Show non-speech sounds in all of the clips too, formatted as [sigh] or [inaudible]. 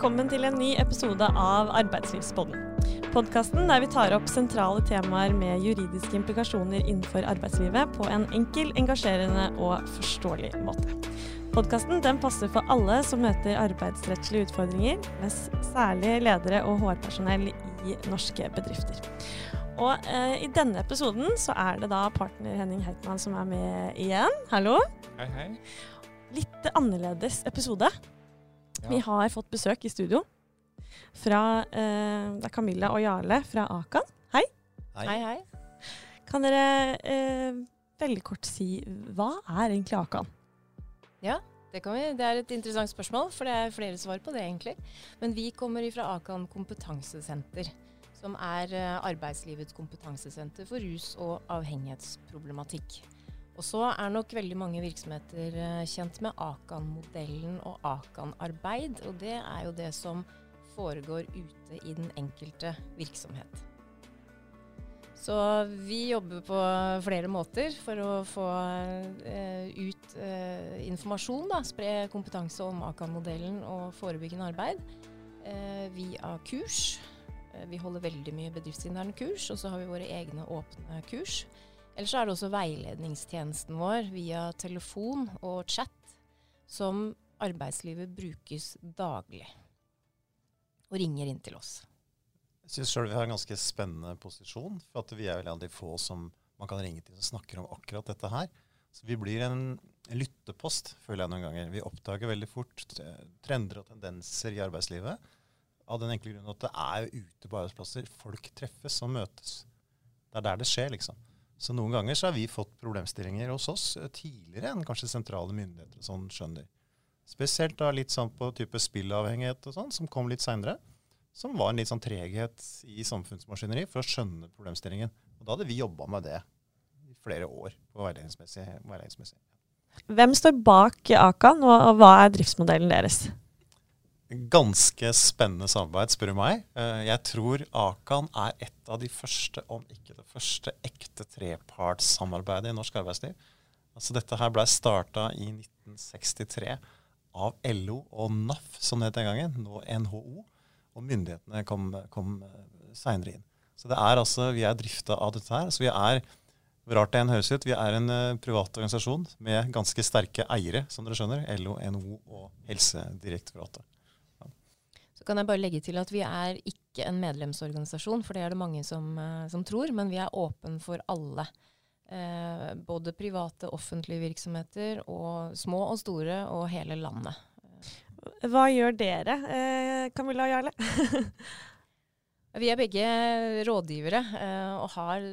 velkommen til en ny episode av Arbeidslivspodden. Podkasten der vi tar opp sentrale temaer med juridiske implikasjoner innenfor arbeidslivet på en enkel, engasjerende og forståelig måte. Podkasten passer for alle som møter arbeidsrettslige utfordringer, med særlig ledere og HR-personell i norske bedrifter. Og eh, I denne episoden så er det da partner Henning Heitmann som er med igjen. Hallo. Hei, hei. Litt annerledes episode. Vi har fått besøk i studio fra eh, det er Camilla og Jarle fra Akan. Hei. Hei. hei, hei. Kan dere eh, veldig kort si hva er egentlig Akan? Ja, det, vi, det, er et interessant spørsmål, for det er flere svar på det, egentlig. Men vi kommer fra Akan kompetansesenter, som er eh, arbeidslivets kompetansesenter for rus- og avhengighetsproblematikk. Og så er nok veldig mange virksomheter eh, kjent med Akan-modellen og Akan-arbeid. Og det er jo det som foregår ute i den enkelte virksomhet. Så vi jobber på flere måter for å få eh, ut eh, informasjon. Da, spre kompetanse om Akan-modellen og forebyggende arbeid eh, via kurs. Eh, vi holder veldig mye bedriftsinterne kurs, og så har vi våre egne åpne kurs. Ellers er det også veiledningstjenesten vår via telefon og chat, som arbeidslivet brukes daglig. Og ringer inn til oss. Jeg syns sjøl vi har en ganske spennende posisjon. For at vi er vel en av de få som man kan ringe til som snakker om akkurat dette her. Så vi blir en lyttepost, føler jeg noen ganger. Vi oppdager veldig fort trender og tendenser i arbeidslivet. Av den enkle grunn at det er ute på arbeidsplasser folk treffes og møtes. Det er der det skjer, liksom. Så noen ganger så har vi fått problemstillinger hos oss eh, tidligere enn kanskje sentrale myndigheter sånn skjønner. Spesielt da litt sånn på type spillavhengighet og sånn, som kom litt seinere. Som var en litt sånn treghet i samfunnsmaskineri for å skjønne problemstillingen. Og da hadde vi jobba med det i flere år på veiledningsmessig. Hvem står bak Akan, og hva er driftsmodellen deres? Ganske spennende samarbeid, spør du meg. Eh, jeg tror Akan er et av de første, om ikke det første, ekte trepartssamarbeidet i norsk arbeidsliv. Altså Dette her blei starta i 1963 av LO og NAF, som det het den gangen, nå NHO. Og myndighetene kom, kom seinere inn. Så det er altså, vi er drifta av dette her. Så vi er rart det enn høres ut, vi er en uh, privat organisasjon med ganske sterke eiere, som dere skjønner. LO, NHO og Helsedirektoratet. Så kan jeg bare legge til at vi er ikke en medlemsorganisasjon, for det er det mange som, eh, som tror. Men vi er åpen for alle. Eh, både private, offentlige virksomheter, og små og store, og hele landet. Hva gjør dere, eh, Camilla og Jarle? [laughs] vi er begge rådgivere eh, og har,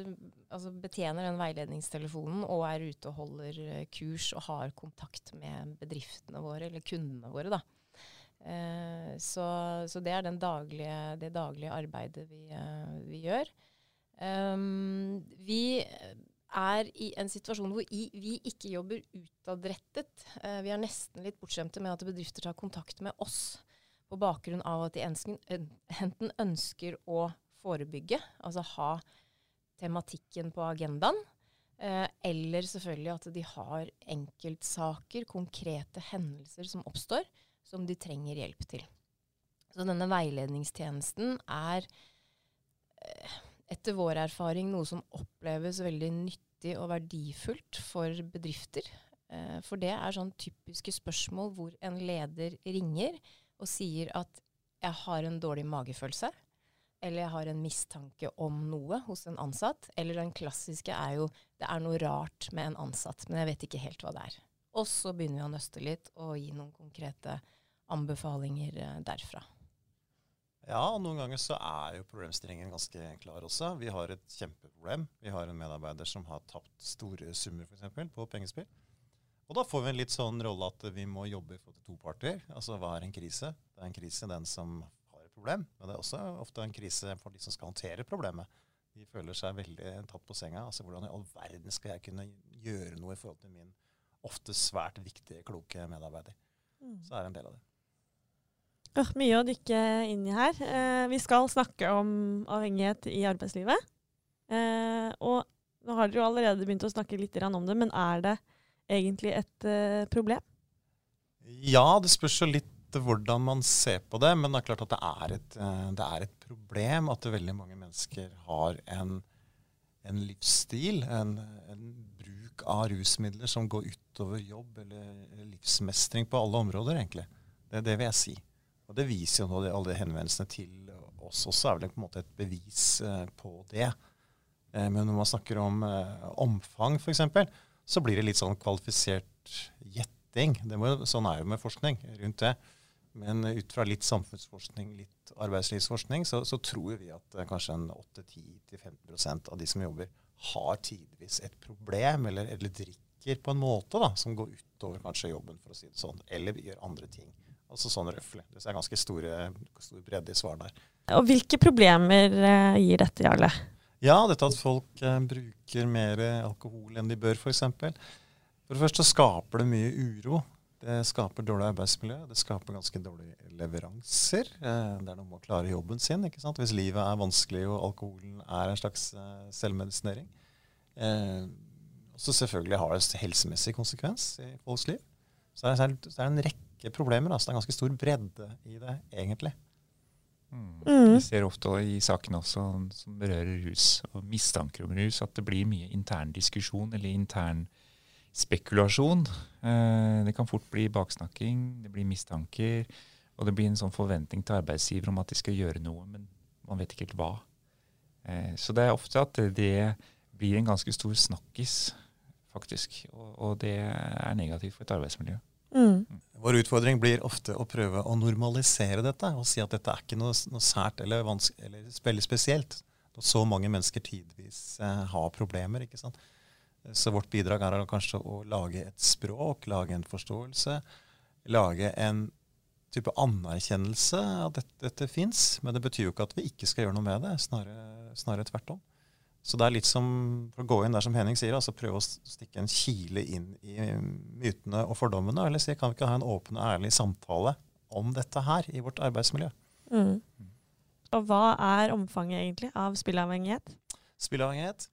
altså betjener den veiledningstelefonen og er ute og holder eh, kurs og har kontakt med bedriftene våre, eller kundene våre. da. Eh, så, så, det er daglige, det daglige arbeidet vi, uh, vi gjør. Um, vi er i en situasjon hvor i, vi ikke jobber utadrettet. Uh, vi er nesten litt bortskjemte med at bedrifter tar kontakt med oss på bakgrunn av at de enten ønsker å forebygge, altså ha tematikken på agendaen, uh, eller selvfølgelig at de har enkeltsaker, konkrete hendelser som oppstår, som de trenger hjelp til. Så denne veiledningstjenesten er eh, etter vår erfaring noe som oppleves veldig nyttig og verdifullt for bedrifter. Eh, for det er sånn typiske spørsmål hvor en leder ringer og sier at 'jeg har en dårlig magefølelse', eller 'jeg har en mistanke om noe hos en ansatt', eller den klassiske er jo 'det er noe rart med en ansatt, men jeg vet ikke helt hva det er'. Og så begynner vi å nøste litt og gi noen konkrete anbefalinger eh, derfra. Ja, og noen ganger så er jo problemstillingen ganske klar også. Vi har et kjempeproblem. Vi har en medarbeider som har tapt store summer f.eks. på pengespill. Og da får vi en litt sånn rolle at vi må jobbe for to parter. Altså hva er en krise? Det er en krise den som har et problem, men det er også ofte en krise for de som skal håndtere problemet. De føler seg veldig tatt på senga. Altså hvordan i all verden skal jeg kunne gjøre noe i forhold til min ofte svært viktige, kloke medarbeider. Mm. Så er det en del av det. Oh, mye å dykke inn i her. Eh, vi skal snakke om avhengighet i arbeidslivet. Eh, og nå har dere jo allerede begynt å snakke litt om det, men er det egentlig et eh, problem? Ja, det spørs jo litt hvordan man ser på det, men det er klart at det er et, eh, det er et problem at veldig mange mennesker har en, en livsstil, en, en, bruk av rusmidler som går utover jobb eller, livsmestring på alle områder, egentlig. Det, er det, vil jeg si. Og det viser jo nå alle de henvendelsene til oss også, er vel på en måte et bevis eh, på det. Eh, men når man snakker om omfang, f.eks., så blir det litt sånn kvalifisert gjetting. Sånn er jo med forskning rundt det. Men ut fra litt samfunnsforskning, litt arbeidslivsforskning, så, så tror vi at uh, kanskje en 8-10-15% av de som jobber, har tidvis et problem, eller, eller, drikker på en måte da, som går utover kanskje jobben, for å si det sånn, eller gjør andre ting. Altså sånn røffelig. Det er ganske store, stor bredde i svaret der. Og Hvilke problemer uh, gir dette, Jarle? Ja, dette at folk uh, bruker mer alkohol enn de bør, f.eks. For, for det første skaper det mye uro. Det skaper dårlig arbeidsmiljø, det skaper ganske dårlige leveranser. Eh, det er noe med å klare jobben sin. ikke sant? Hvis livet er vanskelig og alkoholen er en slags eh, selvmedisinering. Og så selvfølgelig har det helsemessig konsekvens i folks liv. Så det er, det er en rekke problemer. Altså. Det er ganske stor bredde i det, egentlig. Mm. mm. Vi ser ofte i sakene også som berører rus og mistanker om rus, at det blir mye intern diskusjon eller intern spekulasjon. Eh, det kan fort bli baksnakking, det blir mistanker, og det blir en sånn forventning til arbeidsgiver om at de skal gjøre noe, men man vet ikke helt hva. Eh, så det er ofte at det blir en ganske stor snakkis, faktisk. Og, og det er negativt for et arbeidsmiljø. Mm. Vår utfordring blir ofte å prøve å normalisere dette og si at dette er ikke noe, noe sært eller, eller veldig spesielt. Når så mange mennesker tidvis eh, har problemer. ikke sant? Så vårt bidrag er kanskje å lage et språk, lage en forståelse. Lage en type anerkjennelse av at dette, dette fins. Men det betyr jo ikke at vi ikke skal gjøre noe med det. Snarere, snarere tvert om. Så det er litt som for å gå inn der som Henning sier, altså prøve å stikke en kile inn i mytene og fordommene. Eller si kan vi ikke ha en åpen og ærlig samtale om dette her i vårt arbeidsmiljø. Mm. Og hva er omfanget egentlig av spilleavhengighet? Spilleavhengighet?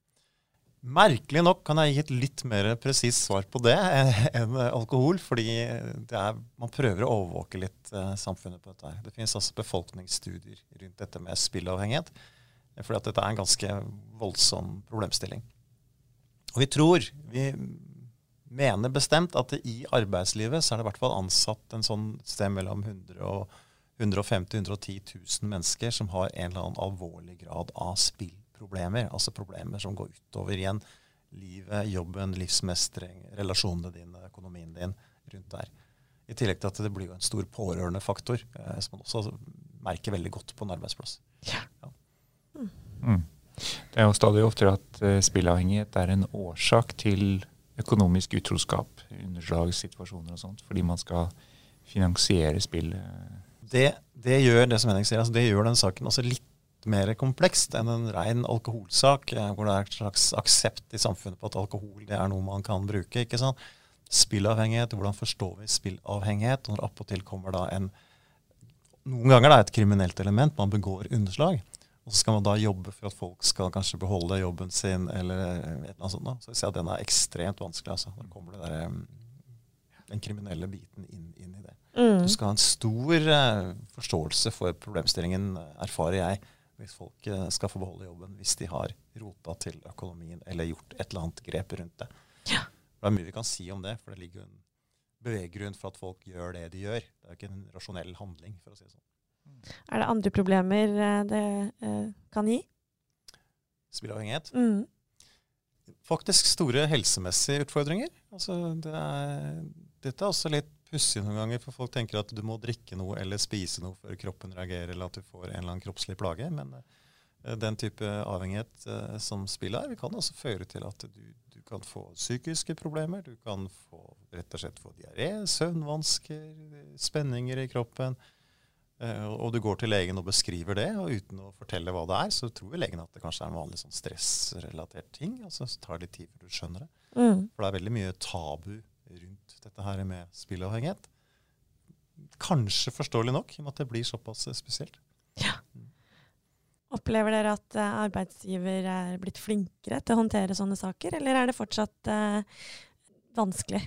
Merkelig nok kan jeg gi et litt mer presist svar på det [laughs] enn alkohol. Fordi er, man prøver å overvåke litt uh, samfunnet på dette. her. Det finnes altså befolkningsstudier rundt dette med spillavhengighet. Fordi at dette er en ganske voldsom problemstilling. Og vi tror, vi mener bestemt at i arbeidslivet så er det i hvert fall ansatt en sånn sted mellom 100 og 150 110 000 mennesker som har en eller annen alvorlig grad av spillproblemer. Altså problemer som går utover igjen livet, jobben, livsmestring, relasjonene dine, økonomien din rundt der. I tillegg til at det blir jo en stor pårørendefaktor, eh, som man også merker veldig godt på en arbeidsplass. Ja. Ja. Mm. Det er jo stadig oftere at uh, spilleavhengighet er en årsak til økonomisk utroskap, underslagssituasjoner og sånt, fordi man skal finansiere spill. Det, det, gjør det som Henning sier, altså det gjør den saken også litt mer komplekst enn en ren alkoholsak, eh, hvor det er et slags aksept i samfunnet på at alkohol det er noe man kan bruke. ikke sant? Spillavhengighet, hvordan forstår vi spillavhengighet? Når appåtil kommer da en Noen ganger er et kriminelt element, man begår underslag. Og så skal man da jobbe for at folk skal kanskje beholde jobben sin, eller et eller annet sånt. Da. Så jeg ser at den er ekstremt vanskelig. altså. Da kommer det der, eh, den kriminelle biten inn, inn i det. Mm. Du skal ha en stor uh, forståelse for problemstillingen, erfarer jeg hvis folk eh, skal få beholde jobben hvis de har rota til økonomien eller gjort et eller annet grep rundt det. Ja. Det er mye vi kan si om det, for det ligger jo en beveggrunn for at folk gjør det de gjør. Det er jo ikke en rasjonell handling, for å si det sånn. Er det andre problemer eh, det eh, kan gi? Spilleavhengighet? Mm. Faktisk store helsemessige utfordringer. Altså, det er, dette er også litt pussig noen ganger, for folk tenker at du må drikke noe eller spise noe før kroppen reagerer, eller at du får en eller annen kroppslig plage. Men uh, den type avhengighet som spill er, kan også føre til at du, du, kan få psykiske problemer. Du kan få, rett og slett få diaré, søvnvansker, spenninger i kroppen. Uh, og du går til legen og beskriver det, og uten å fortelle hva det er, så tror legen at det kanskje er en vanlig sånn stressrelatert ting. altså Så tar det litt tid før du skjønner det. Mm. For det er veldig mye tabu rundt dette her med spilleavhengighet. Kanskje forståelig nok, i og med at det blir såpass spesielt. Ja. Opplever dere at uh, arbeidsgiver er blitt flinkere til å håndtere sånne saker, eller er det fortsatt uh, vanskelig?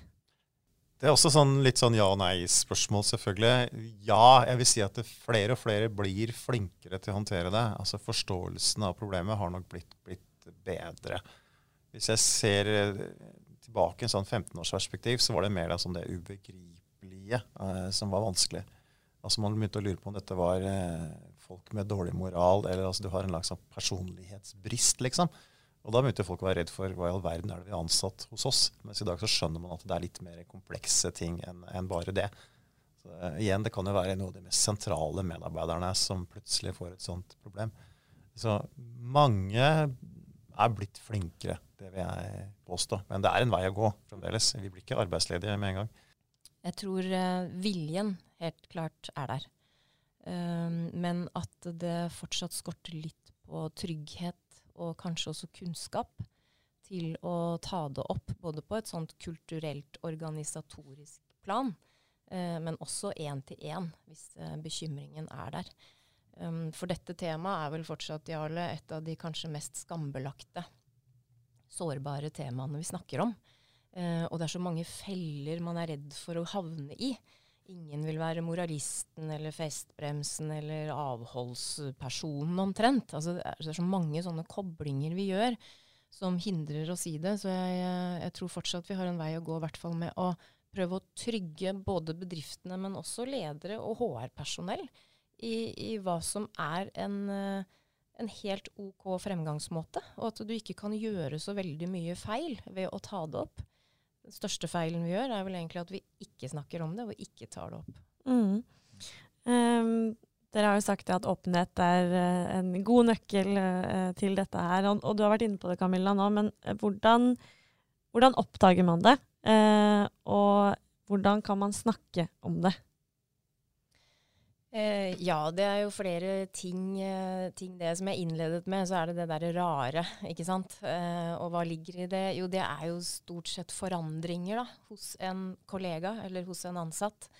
Det er også sånn, litt sånn ja- og nei-spørsmål, selvfølgelig. Ja, jeg vil si at flere og flere blir flinkere til å håndtere det. Altså Forståelsen av problemet har nok blitt, blitt bedre. Hvis jeg ser eh, tilbake i en sånn 15-årsperspektiv, så var det mer sånn det ubegripelige eh, som var vanskelig. Altså Man begynte å lure på om dette var eh, folk med dårlig moral, eller altså du har en slags sånn personlighetsbrist, liksom. Og da begynte folk å være redd for hva i all verden er det vi har ansatt hos oss. Mens i dag så skjønner man at det er litt mer komplekse ting enn en bare det. Så, uh, igjen, det kan jo være noe av de mest sentrale medarbeiderne som plutselig får et sånt problem. Så mange er blitt flinkere, det vil jeg påstå. Men det er en vei å gå fremdeles. Vi blir ikke arbeidsledige med en gang. Jeg tror uh, viljen helt klart er der. Uh, men at det fortsatt skorter litt på trygghet og kanskje også kunnskap til å ta det opp, både på et sånt kulturelt, organisatorisk plan, eh, men også én til én, hvis eh, bekymringen er der. Um, for dette temaet er vel fortsatt, Jarle, et av de kanskje mest skambelagte, sårbare temaene vi snakker om. Eh, og det er så mange feller man er redd for å havne i. Ingen vil være moralisten eller festbremsen eller avholdspersonen omtrent. Altså, det, er, så mange sånne koblinger vi gjør som hindrer oss i det. Så jeg, jeg tror fortsatt vi har en vei å gå, i hvert fall med å prøve å trygge både bedriftene, men også ledere og HR-personell i, i, hva som er en, en, helt OK fremgangsmåte. Og at du ikke kan gjøre så veldig mye feil ved å ta det opp. Den største feilen vi gjør, er vel egentlig at vi ikke snakker om det, og ikke tar det opp. Mm. Um, dere har jo sagt at åpenhet er uh, en god nøkkel uh, til dette her. Og, og, du har vært inne på det, Camilla, nå, men uh, hvordan, hvordan, oppdager man det? og hvordan kan man snakke om det? Eh, ja, det er jo flere ting, eh, ting, det. Som jeg innledet med, så er det det derre rare, ikke sant. Eh, og hva ligger i det? Jo, det er jo stort sett forandringer da, hos en kollega eller hos en ansatt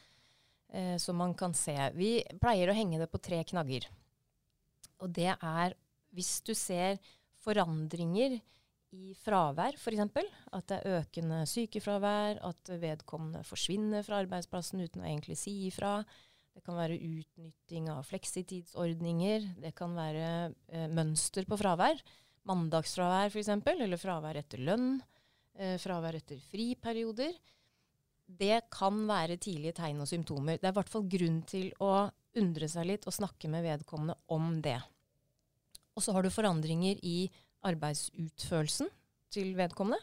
eh, som man kan se. Vi pleier å henge det på tre knagger. Og det er hvis du ser forandringer i fravær, f.eks. At det er økende sykefravær, at vedkommende forsvinner fra arbeidsplassen uten å egentlig si ifra det kan være utnytting av fleksitidsordninger. Det kan være eh, mønster på fravær. Mandagsfravær f.eks., eller fravær etter lønn. Eh, fravær etter friperioder. Det kan være tidlige tegn og symptomer. Det er i hvert fall grunn til å undre seg litt og snakke med vedkommende om det. Og så har du forandringer i arbeidsutførelsen til vedkommende.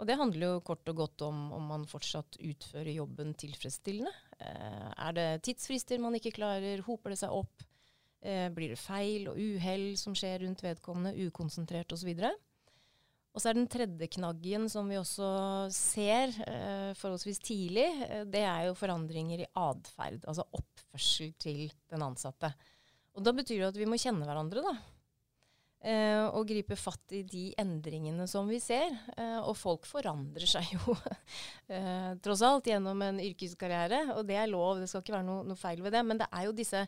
Og det handler jo kort og godt om om man fortsatt utfører jobben tilfredsstillende. Eh, er det tidsfrister man ikke klarer? Hoper det seg opp? Eh, blir det feil og uhell som skjer rundt vedkommende? Ukonsentrert osv.? Og så er den tredje knaggen som vi også ser eh, forholdsvis tidlig, eh, det er jo forandringer i atferd. Altså oppførsel til den ansatte. Og da betyr det at vi må kjenne hverandre, da. Eh, og gripe fatt i de endringene som vi ser. Eh, og folk forandrer seg jo [laughs] eh, tross alt gjennom en yrkeskarriere, og det er lov, det skal ikke være noe, noe feil ved det. Men det er jo disse,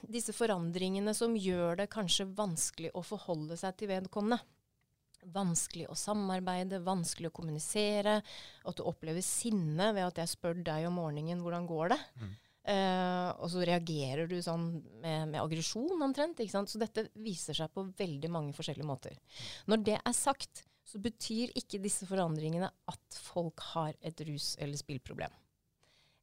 disse forandringene som gjør det kanskje vanskelig å forholde seg til vedkommende. Vanskelig å samarbeide, vanskelig å kommunisere. At du opplever sinne ved at jeg spør deg om morgenen hvordan går det. Mm. Uh, og så reagerer du sånn med, med aggresjon omtrent. ikke sant? Så dette viser seg på veldig mange forskjellige måter. Når det er sagt, så betyr ikke disse forandringene at folk har et rus- eller spillproblem.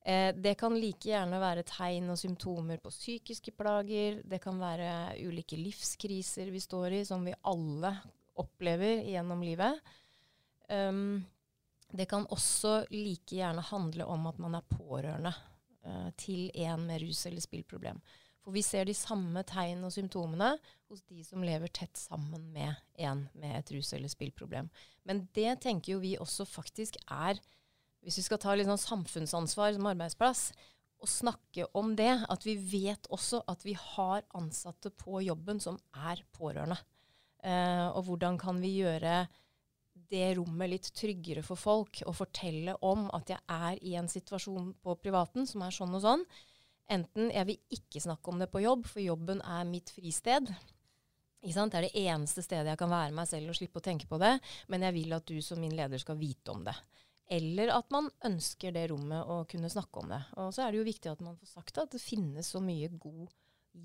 Uh, det kan like gjerne være tegn og symptomer på psykiske plager. Det kan være ulike livskriser vi står i, som vi alle opplever gjennom livet. Um, det kan også like gjerne handle om at man er pårørende uh, til en med rus- eller spillproblem. For vi ser de samme tegn og symptomene hos de som lever tett sammen med en med et rus- eller spillproblem. Men det tenker jo vi også faktisk er, hvis vi skal ta litt sånn samfunnsansvar som arbeidsplass, å snakke om det. At vi vet også at vi har ansatte på jobben som er pårørende. Eh, og hvordan kan vi gjøre det rommet litt tryggere for folk å fortelle om at jeg er i en situasjon på privaten som er sånn og sånn. Enten jeg vil ikke snakke om det på jobb, for jobben er mitt fristed. Det er det eneste stedet jeg kan være meg selv og slippe å tenke på det. Men jeg vil at du som min leder skal vite om det. Eller at man ønsker det rommet å kunne snakke om det. Og så er det jo viktig at man får sagt at det finnes så mye god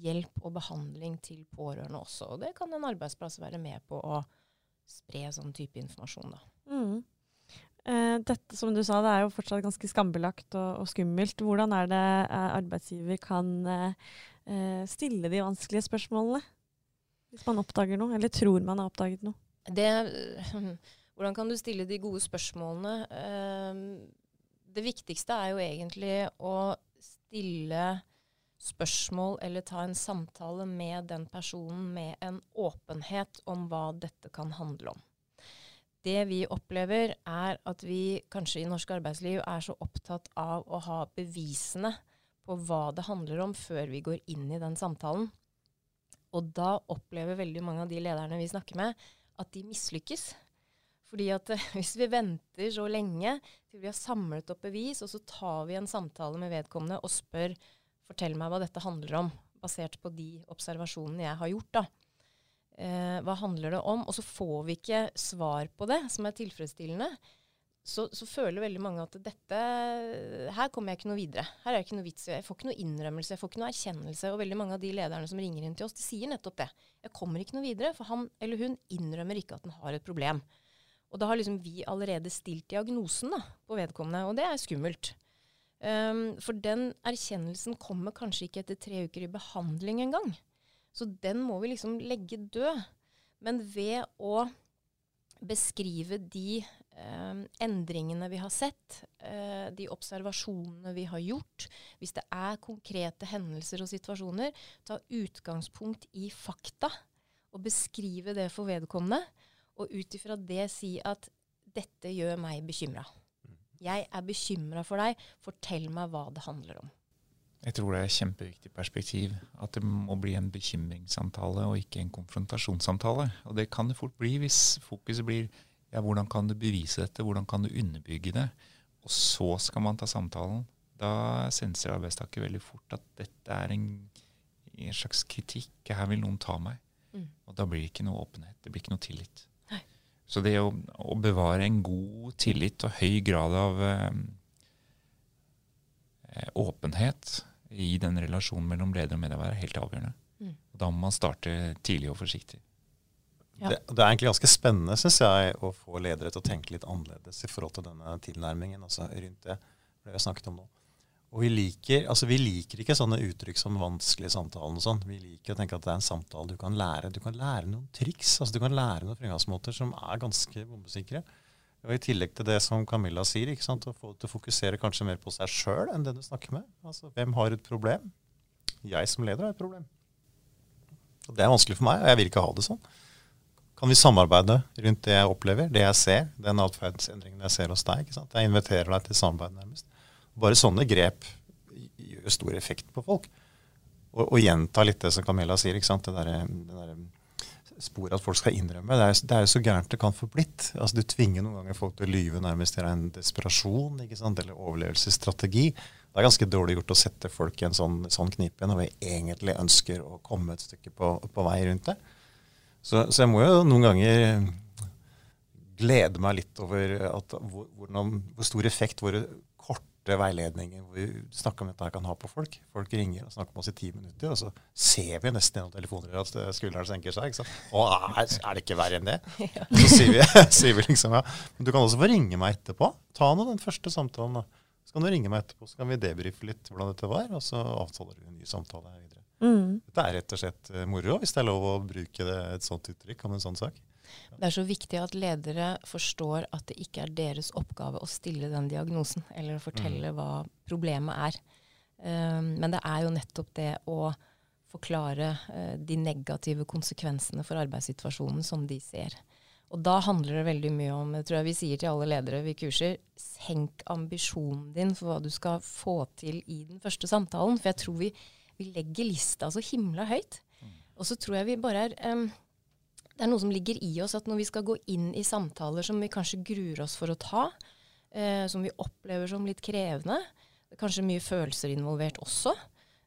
hjelp og behandling til pårørende også. Og det kan en arbeidsplass være med på å spre sånn type informasjon, da. Mm. Eh, dette som du sa, det er jo fortsatt ganske skambelagt og, og skummelt. Hvordan er det eh, arbeidsgiver kan eh, eh stille de vanskelige spørsmålene? Hvis man oppdager noe, eller tror man har oppdaget noe? Det, [clears throat] hvordan kan du stille de gode spørsmålene? Eh, det viktigste er jo egentlig å stille spørsmål eller ta en samtale med den personen med en åpenhet om hva dette kan handle om. Det vi opplever, er at vi kanskje i norsk arbeidsliv er så opptatt av å ha bevisene på hva det handler om, før vi går inn i den samtalen. Og da opplever veldig mange av de lederne vi snakker med, at de mislykkes. Fordi at [laughs] hvis vi venter så lenge til vi har samlet opp bevis, og så tar vi en samtale med vedkommende og spør fortell meg hva dette handler om, basert på de observasjonene jeg har gjort. da. Eh, hva handler det om? Og så får vi ikke svar på det som er tilfredsstillende. Så, så, føler veldig mange at dette Her kommer jeg ikke noe videre. Her er det ikke noe vits. Jeg får ikke noe innrømmelse, jeg får ikke noe erkjennelse. Og veldig mange av de lederne som ringer inn til oss, de sier nettopp det. Jeg kommer ikke noe videre, for han eller hun innrømmer ikke at den har et problem. Og da har liksom vi allerede stilt diagnosen da, på vedkommende, og det er skummelt. Um, for den erkjennelsen kommer kanskje ikke etter tre uker i behandling engang. Så den må vi liksom legge død. Men ved å beskrive de eh, endringene vi har sett, eh, de observasjonene vi har gjort, hvis det er konkrete hendelser og situasjoner, ta utgangspunkt i fakta og beskrive det for vedkommende, og ut ifra det si at dette gjør meg bekymra. Jeg er bekymra for deg. Fortell meg hva det handler om. Jeg tror det er et kjempeviktig perspektiv at det må bli en bekymringssamtale og ikke en konfrontasjonssamtale. Og det kan det fort bli hvis fokuset blir ja, hvordan kan du bevise dette, hvordan kan du underbygge det? Og så skal man ta samtalen. Da senser arbeidstaker veldig fort at dette er en, en slags kritikk. Her vil noen ta meg. Mm. Og da blir det ikke noe åpenhet. Det blir ikke noe tillit. Så det å, å, bevare en god tillit og høy grad av eh, eh, åpenhet i den relasjonen mellom leder og medarbeider er helt avgjørende. Mm. Da må man starte tidlig og forsiktig. Ja. Det, det, er egentlig ganske spennende synes jeg, å få ledere til å tenke litt annerledes i forhold til denne tilnærmingen altså rundt det vi har snakket om nå. Og vi liker, altså vi liker ikke sånne uttrykk som vanskelig samtalen. og sånn. Vi liker å tenke at det er en samtale du kan lære. Du kan lære noen triks. altså Du kan lære noen fremgangsmåter som er ganske bombesikre. Og I tillegg til det som Camilla sier, ikke sant, å få til å fokusere kanskje mer på seg sjøl enn den du snakker med. Altså, Hvem har et problem? Jeg som leder har et problem. Og Det er vanskelig for meg, og jeg vil ikke ha det sånn. Kan vi samarbeide rundt det jeg opplever, det jeg ser, den atferdsendringen jeg ser hos deg? ikke sant? Jeg inviterer deg til samarbeid, nærmest. Bare sånne grep gjør stor effekt på folk. Og, og gjenta litt det som Camilla sier. ikke sant? Det der, det der sporet at folk skal innrømme. Det er, det er jo så gærent det kan få blitt. Altså, du tvinger noen ganger folk til å lyve nærmest til en desperasjon ikke sant? eller overlevelsesstrategi. Det er ganske dårlig gjort å sette folk i en sånn, sånn knipe når vi egentlig ønsker å komme et stykke på, på vei rundt det. Så, så, jeg må jo noen ganger glede meg litt over at, hvor, hvor stor effekt våre korte veiledninger hvor vi snakker om dette kan ha på folk. Folk ringer og snakker med oss i ti minutter, og så ser vi nesten gjennom telefoner at skulderen senker seg. ikke sant? Å, er, er det ikke verre enn det? [laughs] Så sier vi, [laughs] sier vi, liksom ja. Men du kan også få ringe meg etterpå. Ta nå den første samtalen. da. Så kan du ringe meg etterpå, så kan vi debrife litt hvordan dette var, og så avtaler vi en ny samtale videre. Mm. Dette er rett og slett eh, moro, hvis det er lov å bruke det, et sånt uttrykk om en sånn sak. Det er så viktig at ledere forstår at det ikke er deres oppgave å stille den diagnosen eller å fortelle mm. hva problemet er. Um, men det er jo nettopp det å forklare uh, de negative konsekvensene for arbeidssituasjonen som de ser. Og da handler det veldig mye om, det tror jeg vi sier til alle ledere vi kurser, senk ambisjonen din for hva du skal få til i den første samtalen. For jeg tror vi, vi legger lista så himla høyt. Mm. Og så tror jeg vi bare er um, det er noe som ligger i oss at når vi skal gå inn i samtaler som vi kanskje gruer oss for å ta, eh, som vi opplever som litt krevende, kanskje mye følelser involvert også,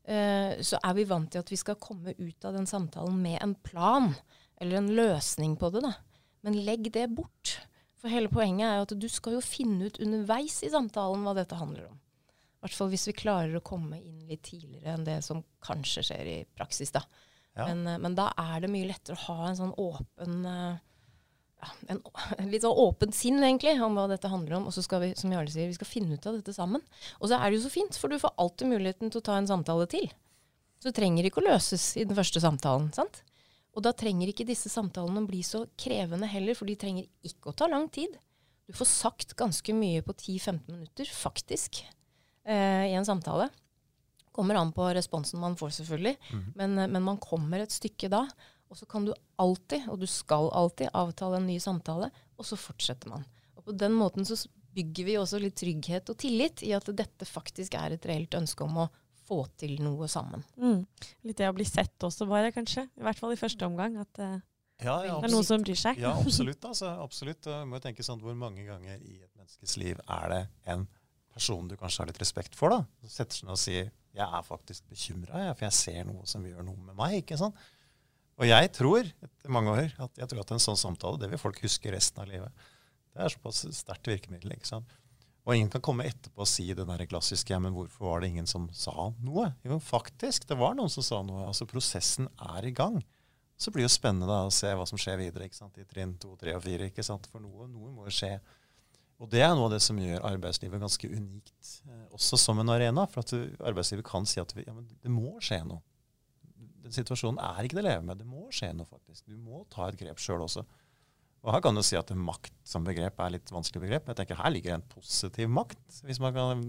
eh, så er vi vant til at vi skal komme ut av den samtalen med en plan eller en løsning på det. da. Men legg det bort. For hele poenget er jo at du skal jo finne ut underveis i samtalen hva dette handler om. I hvert fall hvis vi klarer å komme inn litt tidligere enn det som kanskje skjer i praksis. da. Ja. Men, eh, men da er det mye lettere å ha en sånn åpen eh, ja, en, [laughs] litt sånn åpent sinn egentlig om hva dette handler om. Og så skal vi som Jarle sier, vi skal finne ut av dette sammen. Og så er det jo så fint, for du får alltid muligheten til å ta en samtale til. Så det trenger ikke å løses i den første samtalen. sant? Og da trenger ikke disse samtalene å bli så krevende heller, for de trenger ikke å ta lang tid. Du får sagt ganske mye på 10-15 minutter, faktisk, eh, i en samtale. Kommer an på responsen man får, selvfølgelig. Men, eh, men man kommer et stykke da. Og så kan du alltid, og du skal alltid, avtale en ny samtale, og så fortsetter man. Og på den måten så bygger vi også litt trygghet og tillit i at dette faktisk er et reelt ønske om å få til noe sammen. Mm. Litt det å bli sett også, bare, kanskje. I hvert fall i første omgang. At eh, Ja, ja, det er noen som bryr seg. Ja, absolutt. [laughs] altså, absolutt. Må jo tenke sånn, Hvor mange ganger i et menneskes liv er det en person du kanskje har litt respekt for, da, som setter seg ned og sier 'jeg er faktisk bekymra, for jeg ser noe som gjør noe med meg'. ikke sant? Og jeg tror etter mange år, at jeg tror at en sånn samtale det vil folk huske resten av livet. Det er såpass sterkt virkemiddel. ikke sant? Og ingen kan komme etterpå og si det der klassiske ja, men 'hvorfor var det ingen som sa noe'? Jo, faktisk, det var noen som sa noe. Altså, Prosessen er i gang. Så blir det jo spennende da, å se hva som skjer videre ikke sant? i trinn to, tre og fire. ikke sant? For noe, noe må skje. Og det er noe av det som gjør arbeidslivet ganske unikt, eh, også som en arena. For at arbeidslivet kan si at vi, ja, det må skje noe. Den situasjonen er ikke det å leve med. Det må skje noe, faktisk. Du må ta et grep sjøl også. Og her kan du si at makt som begrep er litt vanskelig begrep. Men jeg tenker her ligger en positiv makt, hvis man kan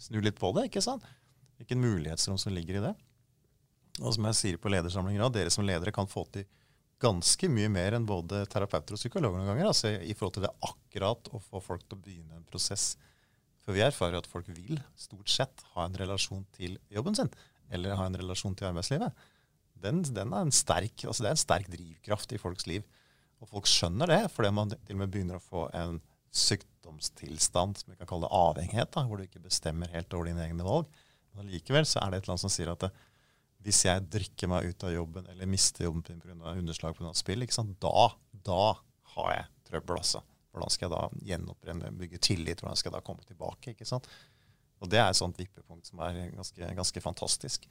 snu litt på det. ikke sant? Hvilken mulighetsrom som ligger i det. Og som jeg sier på ledersamlinger, dere som ledere kan få til ganske mye mer enn både terapeuter og psykologer noen ganger. altså I forhold til det akkurat å få folk til å begynne en prosess. For vi erfarer at folk vil stort sett ha en relasjon til jobben sin, eller ha en relasjon til arbeidslivet. Den, den er en sterk, altså det er en sterk drivkraft i folks liv. Og folk skjønner det, fordi man til og med begynner å få en sykdomstilstand som vi kan kalle avhengighet, da, hvor du ikke bestemmer helt over dine egne valg. Men likevel så er det et eller annet som sier at det, hvis jeg drikker meg ut av jobben eller mister jobben pga. underslag pga. spill, ikke sant? Da, da har jeg trøbbel. altså. Hvordan skal jeg da gjenopprenne, bygge tillit? Hvordan skal jeg da komme tilbake? ikke sant? Og Det er et sånt vippepunkt som er ganske, ganske fantastisk.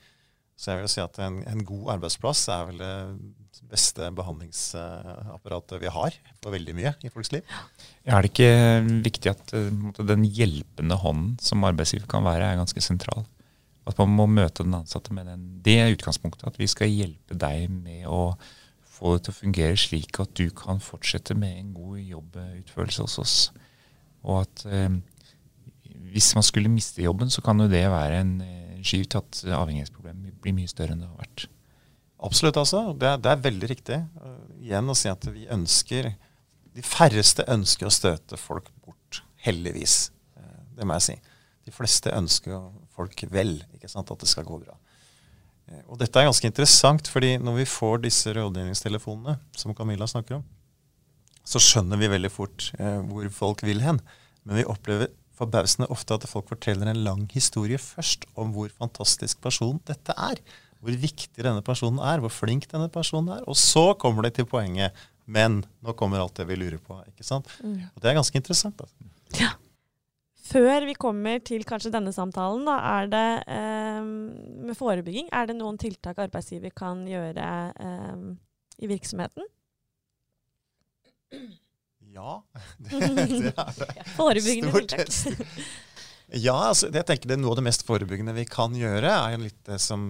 Så jeg vil si at en, en god arbeidsplass er vel det beste behandlingsapparatet vi har for veldig mye i folks liv. Er det ikke viktig at eh, den hjelpende hånden som arbeidsgiver kan være, er ganske sentral? At man må møte den ansatte med den, det utgangspunktet. At vi skal hjelpe deg med å få det til å fungere slik at du kan fortsette med en god jobbutførelse hos oss. Og at eh, hvis man skulle miste jobben, så kan jo det være en eh, skyv til at avhengighetsproblemet blir mye større enn det har vært. Absolutt, altså. Det er, det er veldig riktig. Uh, igjen å si at vi ønsker De færreste ønsker å støte folk bort. Heldigvis. Uh, det må jeg si. De fleste ønsker folk vel, ikke sant, at det skal gå bra. Uh, og dette er ganske interessant, fordi når vi får disse rådgivningstelefonene, som Camilla snakker om, så skjønner vi veldig fort eh, hvor folk vil hen. Men vi opplever forbausende ofte at folk forteller en lang historie først om hvor fantastisk person dette er. Hvor viktig denne personen er, hvor flink denne personen er. Og så kommer det til poenget. Men nå kommer alt det vi lurer på. ikke sant? Og det er ganske interessant. Altså. Før vi kommer til kanskje denne samtalen, da, er det eh, med forebygging Er det noen tiltak arbeidsgiver kan gjøre eh, i virksomheten? Ja, [laughs] det, det er det. Forebyggende Stort tiltak. Ja, altså, jeg tenker det er noe av det mest forebyggende vi kan gjøre, er jo litt det som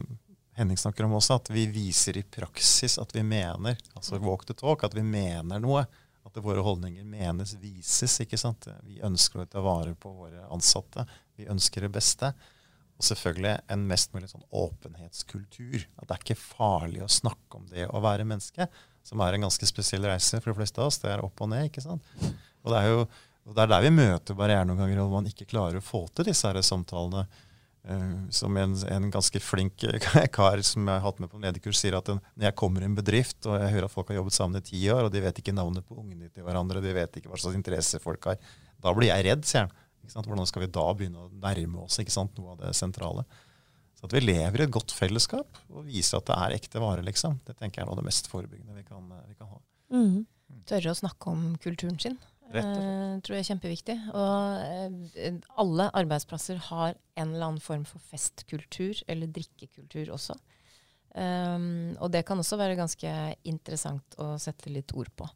Henning snakker om også, at vi viser i praksis at vi mener, altså walk the talk, at vi mener noe. At våre holdninger menes, vises. ikke sant? Vi ønsker å ta vare på våre ansatte. Vi ønsker det beste. Og selvfølgelig en mest mulig sånn åpenhetskultur. At det er ikke farlig å snakke om det å være menneske, som er en ganske spesiell reise for de fleste av oss. Det er opp og ned, ikke sant. Og det er jo og det er der vi møter barrierer noen ganger, og man ikke klarer å få til disse her samtalene. Uh, som en, en, ganske flink kar som jeg har hatt med på mediekurs, sier at når jeg kommer i en bedrift og jeg hører at folk har jobbet sammen i ti år, og de vet ikke navnet på ungene til hverandre, de vet ikke hva slags interesse folk har, da blir jeg redd, sier han. Hvordan skal vi da begynne å nærme oss ikke sant, noe av det sentrale? Så at vi lever i et godt fellesskap og viser at det er ekte vare, liksom. Det tenker jeg er noe av det mest forebyggende vi kan, vi kan ha. Mm. Tørre å snakke om kulturen sin. Eh, tror jeg er kjempeviktig. Og eh, alle arbeidsplasser har en eller annen form for festkultur, eller drikkekultur også. Um, og det kan også være ganske interessant å sette litt ord på.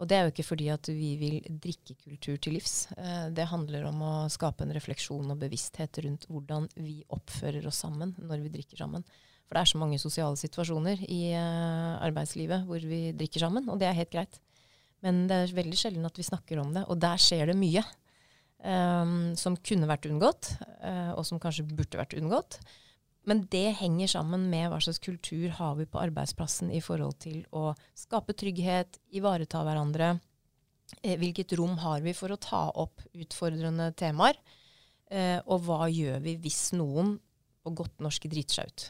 Og det er jo ikke fordi at vi vil drikkekultur til livs. Uh, det handler om å skape en refleksjon og bevissthet rundt hvordan vi oppfører oss sammen når vi drikker sammen. For det er så mange sosiale situasjoner i arbeidslivet hvor vi drikker sammen, og det er helt greit. Men det er veldig sjelden at vi snakker om det, og der skjer det mye. Um, som kunne vært unngått, uh, og som kanskje burde vært unngått. Men det henger sammen med hva slags kultur har vi på arbeidsplassen i forhold til å skape trygghet, ivareta hverandre. Eh, hvilket rom har vi for å ta opp utfordrende temaer? Eh, og hva gjør vi hvis noen på godt norsk driter seg ut?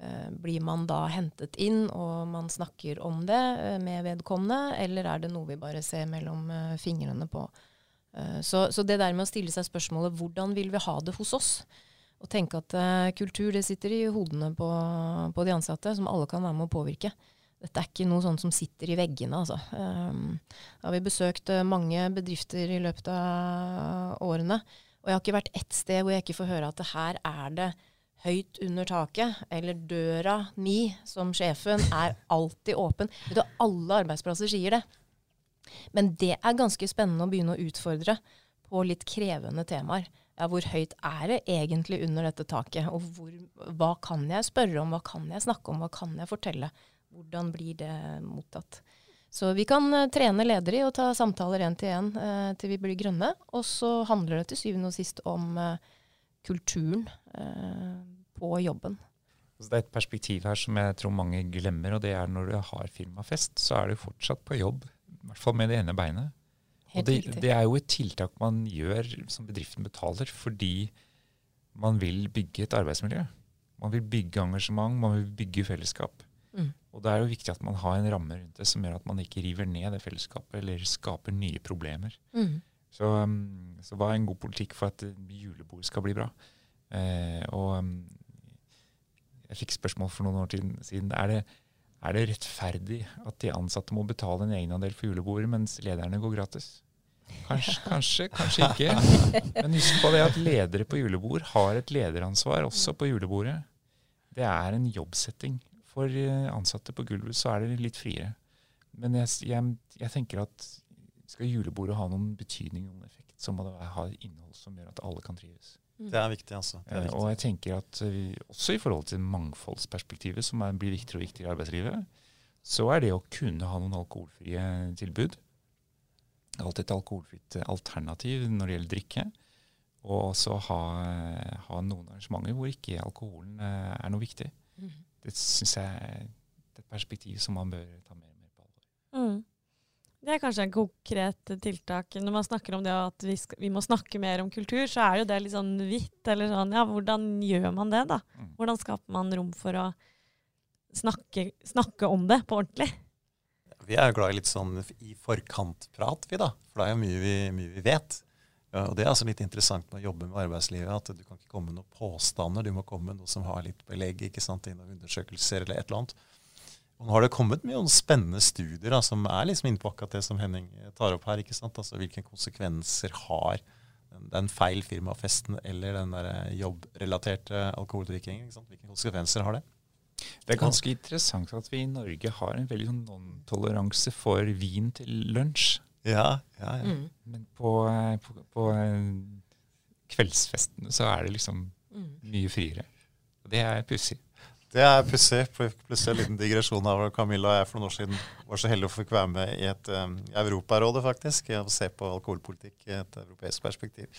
Eh, blir man da hentet inn, og man snakker om det eh, med vedkommende, eller er det noe vi bare ser mellom eh, fingrene på? Så, så det der med å stille seg spørsmålet hvordan vil vi ha det hos oss? Og tenke at kultur det sitter i hodene på, på, de ansatte, som alle kan være med å påvirke. Dette er ikke noe sånt som sitter i veggene. Altså. Da har vi besøkt mange bedrifter i løpet av årene. Og jeg har ikke vært ett sted hvor jeg ikke får høre at her er det høyt under taket, eller døra mi som sjefen er alltid åpen. Vet du, alle arbeidsplasser sier det. Men det er ganske spennende å begynne å utfordre på litt krevende temaer ja, hvor høyt er det egentlig under dette taket? Og hvor, hva kan jeg spørre om, hva kan jeg snakke om, hva kan jeg fortelle? Hvordan blir det mottatt? Så vi kan uh, trene ledere i å ta samtaler én til én eh, til vi blir grønne. Og så handler det til syvende og sist om uh, kulturen på jobben. Så det er et perspektiv her som jeg tror mange glemmer, og det er når du har firmafest, så er du fortsatt på jobb. I hvert fall med det ene beinet. Og det, det, er jo et tiltak man gjør som bedriften betaler fordi man vil bygge et arbeidsmiljø. Man vil bygge engasjement, man vil bygge fellesskap. Mm. Og det er jo viktig at man har en ramme rundt det som gjør at man ikke river ned det fellesskapet eller skaper nye problemer. Mm. Så, um, så, hva er en god politikk for at julebord skal bli bra? Eh, og um, jeg fikk spørsmål for noen år siden. Er det, er det rettferdig at de ansatte må betale en egenandel for julebordet, mens lederne går gratis? Kanskje, [laughs] kanskje, kanskje ikke. Men husk på det at ledere på julebord har et lederansvar også på julebordet. Det er en jobbsetting. For eh, ansatte på gulvet så er det litt friere. Men jeg, jeg, jeg tenker at skal julebordet ha noen betydning, noen effekt, så må det ha innhold som gjør at alle kan trives. Det er viktig, altså. Er viktig. Og jeg tenker at vi, også i forhold til mangfoldsperspektivet, som er, blir viktigere og viktigere i arbeidslivet, så er det å kunne ha noen alkoholfrie tilbud alltid et alkoholfritt alternativ når det gjelder drikke. Og også ha, ha noen arrangementer hvor ikke alkoholen eh, er noe viktig. Mm. Det syns jeg er et perspektiv som man bør ta mer og mer på alvor. Mm. Det er kanskje en konkret tiltak. Når man snakker om det at vi, skal, vi, må snakke mer om kultur, så er jo det litt sånn hvitt. Eller sånn, ja, hvordan gjør man det, da? Mm. Hvordan skaper man rom for å snakke, snakke om det på ordentlig? Vi er jo glad i litt sånn i forkant-prat, vi da. For det er jo mye vi, mye vi vet. Ja, og Det er altså litt interessant med å jobbe med arbeidslivet, at du kan ikke komme med noen påstander. Du må komme med noe som har litt belegg ikke sant, i noen undersøkelser eller et eller annet. Og nå har det kommet mye spennende studier da, som er liksom inne på akkurat det som Henning tar opp her. ikke sant? Altså Hvilke konsekvenser har den, den feil firmafesten eller den der jobbrelaterte alkoholdrikkingen? Hvilke konsekvenser har det? Det er ganske interessant at vi i Norge har en veldig sånn non-toleranse for vin til lunsj. Ja, ja, ja. Mm. Men på, eh, på, på, eh, kveldsfestene så er det liksom mm. mye friere. Og det er pussig. Det er pussig. Plutselig en liten digresjon av Camilla og jeg for noen år siden var så heldig å få være med i et um, Europarådet, faktisk, og se på alkoholpolitikk i et europeisk perspektiv.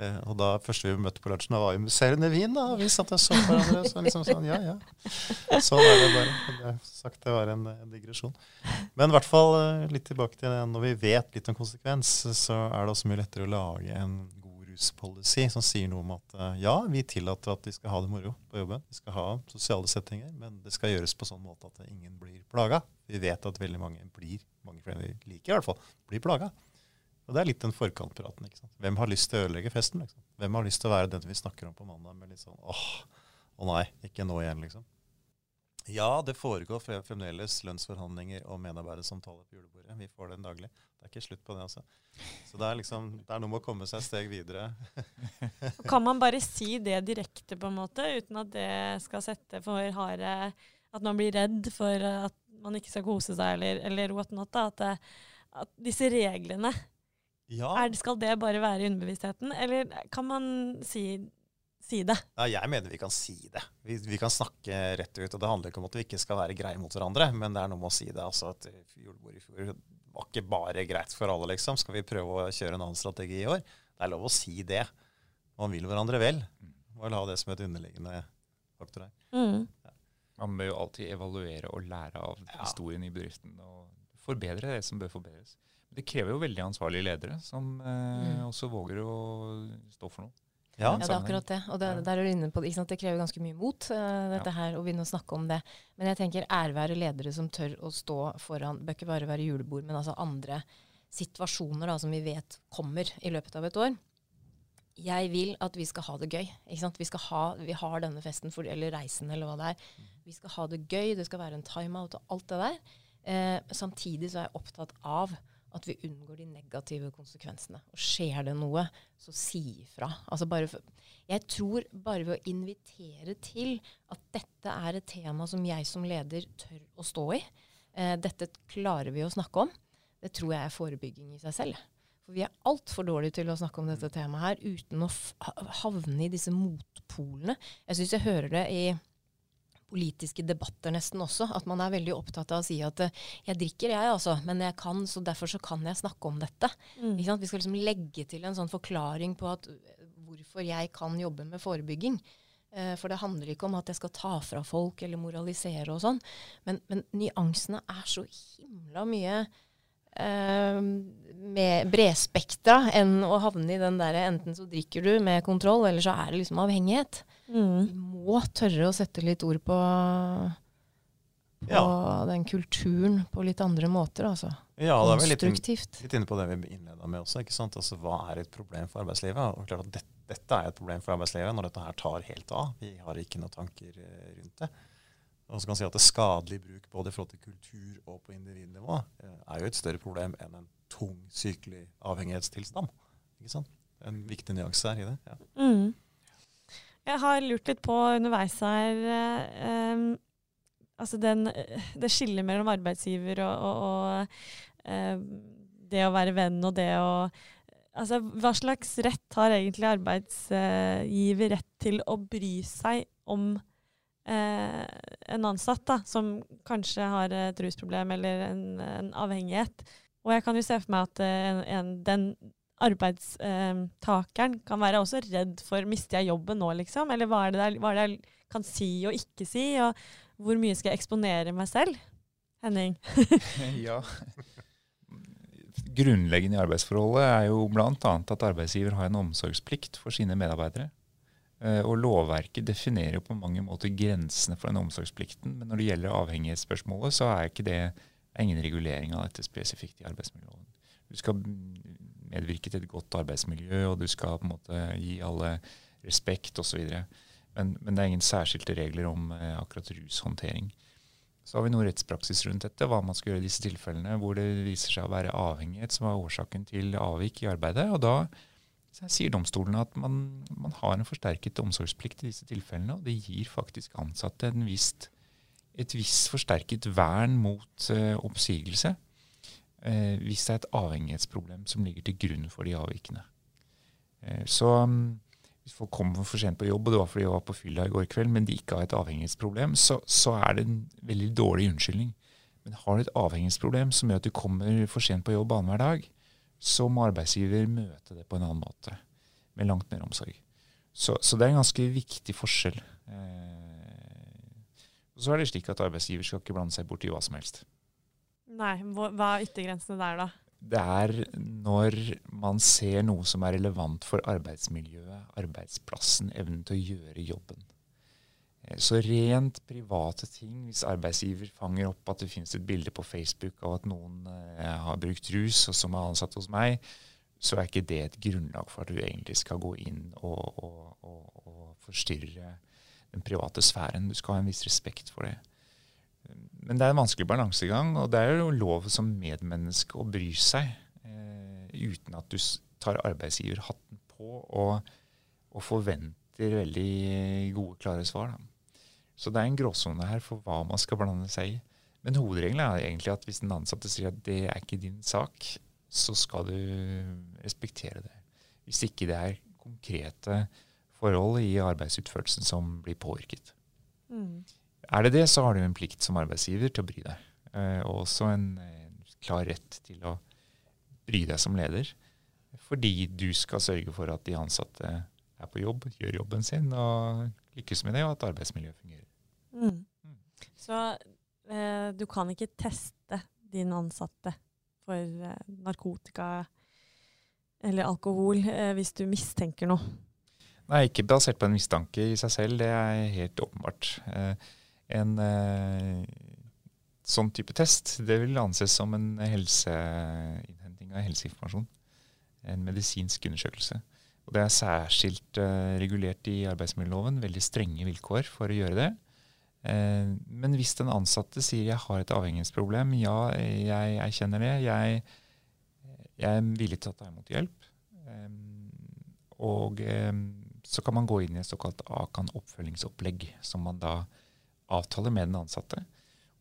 Uh, og da første vi møtte på lunsjen, var jo musserende vin. da, Vi satt og så på hverandre. Så liksom sånn, ja, ja. Sånn er det bare. Det, sagt, det var en, en digresjon. Men i hvert fall eh, litt tilbake til det. Når vi vet litt om konsekvens, så er det også mye lettere å lage en god ruspolicy som sier noe om at uh, ja, vi tillater at vi skal ha det moro på jobben. Vi skal ha sosiale settinger, men det skal gjøres på sånn måte at ingen blir plaga. Vi vet at veldig mange blir, mange flere vi liker i hvert fall, blir plaga. Og Det er litt den forkantpraten. ikke sant? Hvem har lyst til å ødelegge festen? liksom? Hvem har lyst til å være den vi snakker om på mandag med litt sånn åh, å nei, ikke nå igjen, liksom. Ja, det foregår fremdeles lønnsforhandlinger og medarbeidersamtaler på julebordet. Vi får den daglig. Det er ikke slutt på det, altså. Så det er liksom, det er noe med å komme seg et steg videre. [laughs] kan man bare si det direkte, på en måte, uten at det skal sette for harde At man blir redd for at man ikke skal kose seg, eller, eller what not? At, det, at disse reglene ja. er, Skal det bare være i underbevisstheten, eller kan man si si det? Ja, jeg mener vi kan si det. Vi, vi, kan snakke rett ut. og Det handler ikke om at vi ikke skal være greie mot hverandre, men det er noe med å si det. altså at Julebordet i fjor var ikke bare greit for alle, liksom. Skal vi prøve å kjøre en annen strategi i år? Det er lov å si det. Man vil hverandre vel. Man vil ha det som et underliggende faktor her. Mm. Ja. Man bør jo alltid evaluere og lære av ja. historien i bedriften og forbedre det som bør forbedres. Det krever jo veldig ansvarlige ledere som eh, mm. også våger å stå for noe. Ja, det er akkurat det. Og det, der er du inne på det. Det krever ganske mye mot, uh, dette her, å begynne å snakke om det. Men jeg tenker ærvære ledere som tør å stå foran Bør ikke bare være julebord, men altså andre situasjoner da, som vi vet kommer i løpet av et år. Jeg vil at vi skal ha det gøy. Vi, ha, vi, har denne festen, for, eller reisen, eller hva det er. Vi skal ha det gøy, det skal være en timeout og alt det der. Eh, samtidig så er jeg opptatt av at vi unngår de negative konsekvensene. Og skjer det noe, så si ifra. Altså jeg tror bare ved å invitere til at dette er et tema som jeg som leder tør å stå i, eh, dette klarer vi å snakke om, det tror jeg er forebygging i seg selv. For vi er altfor dårlige til å snakke om dette temaet her uten å havne i disse motpolene. Jeg syns jeg hører det i politiske debatter nesten også. At man er veldig opptatt av å si at uh, jeg drikker, jeg altså, men jeg kan, så derfor så kan jeg snakke om dette. Mm. Vi skal liksom legge til en sånn forklaring på at, uh, hvorfor jeg kan jobbe med forebygging. Uh, for det handler ikke om at jeg skal ta fra folk eller moralisere og sånn. Men, men nyansene er så himla mye med bredspektra enn å havne i den derre enten så drikker du med kontroll, eller så er det liksom avhengighet. Mm. Vi må tørre å sette litt ord på, på ja. den kulturen på litt andre måter, altså. Ja, det er vel litt, litt inne på det vi innleda med også. ikke sant? Altså, Hva er et problem for arbeidslivet? Og klart at dette, Dette er et problem for arbeidslivet når dette her tar helt av. Vi har ikke noen tanker eh, rundt det. Og så kan man si at det Skadelig bruk både i forhold til kultur og på individnivå eh, er jo et større problem enn en tung sykelig avhengighetstilstand. Ikke sant? En viktig nyanse her i det. Ja. Mm. Jeg har lurt litt på underveis her um, altså den, det skillet mellom arbeidsgiver og, og, og um, det å være venn og det å Altså, hva slags rett har egentlig arbeidsgiver rett til å bry seg om uh, en ansatt da, som kanskje har et rusproblem eller en, en avhengighet? Og jeg kan jo se for meg at en, en, den arbeidstakeren kan være også redd for mister jeg jobben nå, liksom? Eller hva er, det der, hva er det jeg kan si og ikke si? Og hvor mye skal jeg eksponere meg selv? Henning? [laughs] ja. Grunnleggende i arbeidsforholdet er jo bl.a. at arbeidsgiver har en omsorgsplikt for sine medarbeidere. Eh, og lovverket definerer jo på mange måter grensene for den omsorgsplikten. Men når det gjelder avhengighetsspørsmålet, så er ikke det ingen regulering av dette spesifikt i arbeidsmiljøloven. Du skal medvirke til et godt arbeidsmiljø, og du skal på en måte gi alle respekt osv. Men, men det er ingen særskilte regler om eh, akkurat rushåndtering. Så har vi noe rettspraksis rundt dette, hva man skal gjøre i disse tilfellene hvor det viser seg å være avhengighet som er årsaken til avvik i arbeidet. og da sier domstolene at man, man, har en forsterket omsorgsplikt i disse tilfellene, og det gir faktisk ansatte vist, et visst forsterket vern mot uh, oppsigelse uh, hvis det er et avhengighetsproblem som ligger til grunn for de avvikene. Uh, så um, hvis folk kommer for sent på jobb, og det var fordi de var på fylla i går kveld, men de ikke har et avhengighetsproblem, så, så er det en veldig dårlig unnskyldning. Men har du et avhengighetsproblem som gjør at du kommer for sent på jobb annenhver dag, så må arbeidsgiver møte det på en annen måte, med langt mer omsorg. Så, så det er en ganske viktig forskjell. Eh, så er det slik at arbeidsgiver skal ikke blande seg borti hva som helst. Nei, Hva er yttergrensene der, da? Det er når man ser noe som er relevant for arbeidsmiljøet, arbeidsplassen, evnen til å gjøre jobben. Eh, så rent private ting, hvis arbeidsgiver fanger opp at det finnes et bilde på Facebook av at noen eh, har brukt rus, og som er ansatt hos meg, så er ikke det et grunnlag for at du egentlig skal gå inn og, og, og, og forstyrre den private sfæren. Du skal ha en viss respekt for det. men det er en vanskelig balansegang, og det er jo lov som medmenneske å bry seg eh, uten at du tar arbeidsgiverhatten på og, forventer veldig gode, klare svar. Da. Så det er en gråsone her for hva man skal blande seg i. Men hovedregelen er egentlig at hvis den ansatte sier at det er ikke din sak, så skal du respektere det. Hvis ikke det er konkrete forhold i arbeidsutførelsen som blir påvirket. Mm. Er det det, så har du en plikt som arbeidsgiver til å bry deg. Eh, og også en, en, klar rett til å bry deg som leder. Fordi du skal sørge for at de ansatte er på jobb, gjør jobben sin og lykkes med det, og at arbeidsmiljøet fungerer. Mm. Mm. Så eh, du kan ikke teste din ansatte for eh, narkotika eller alkohol eh, hvis du mistenker noe? Nei, ikke basert på en mistanke i seg selv. Det er helt åpenbart. Eh, en eh, sånn type test det vil anses som en helseinnhenting av helseinformasjon. En medisinsk undersøkelse. Og Det er særskilt uh, regulert i arbeidsmiljøloven. Veldig strenge vilkår for å gjøre det. Uh, men hvis den ansatte sier jeg har et avhengighetsproblem, ja, jeg erkjenner det, jeg, jeg, er villig til å ta imot hjelp. Og så kan man gå inn i et såkalt Akan oppfølgingsopplegg, som man da avtaler med den ansatte.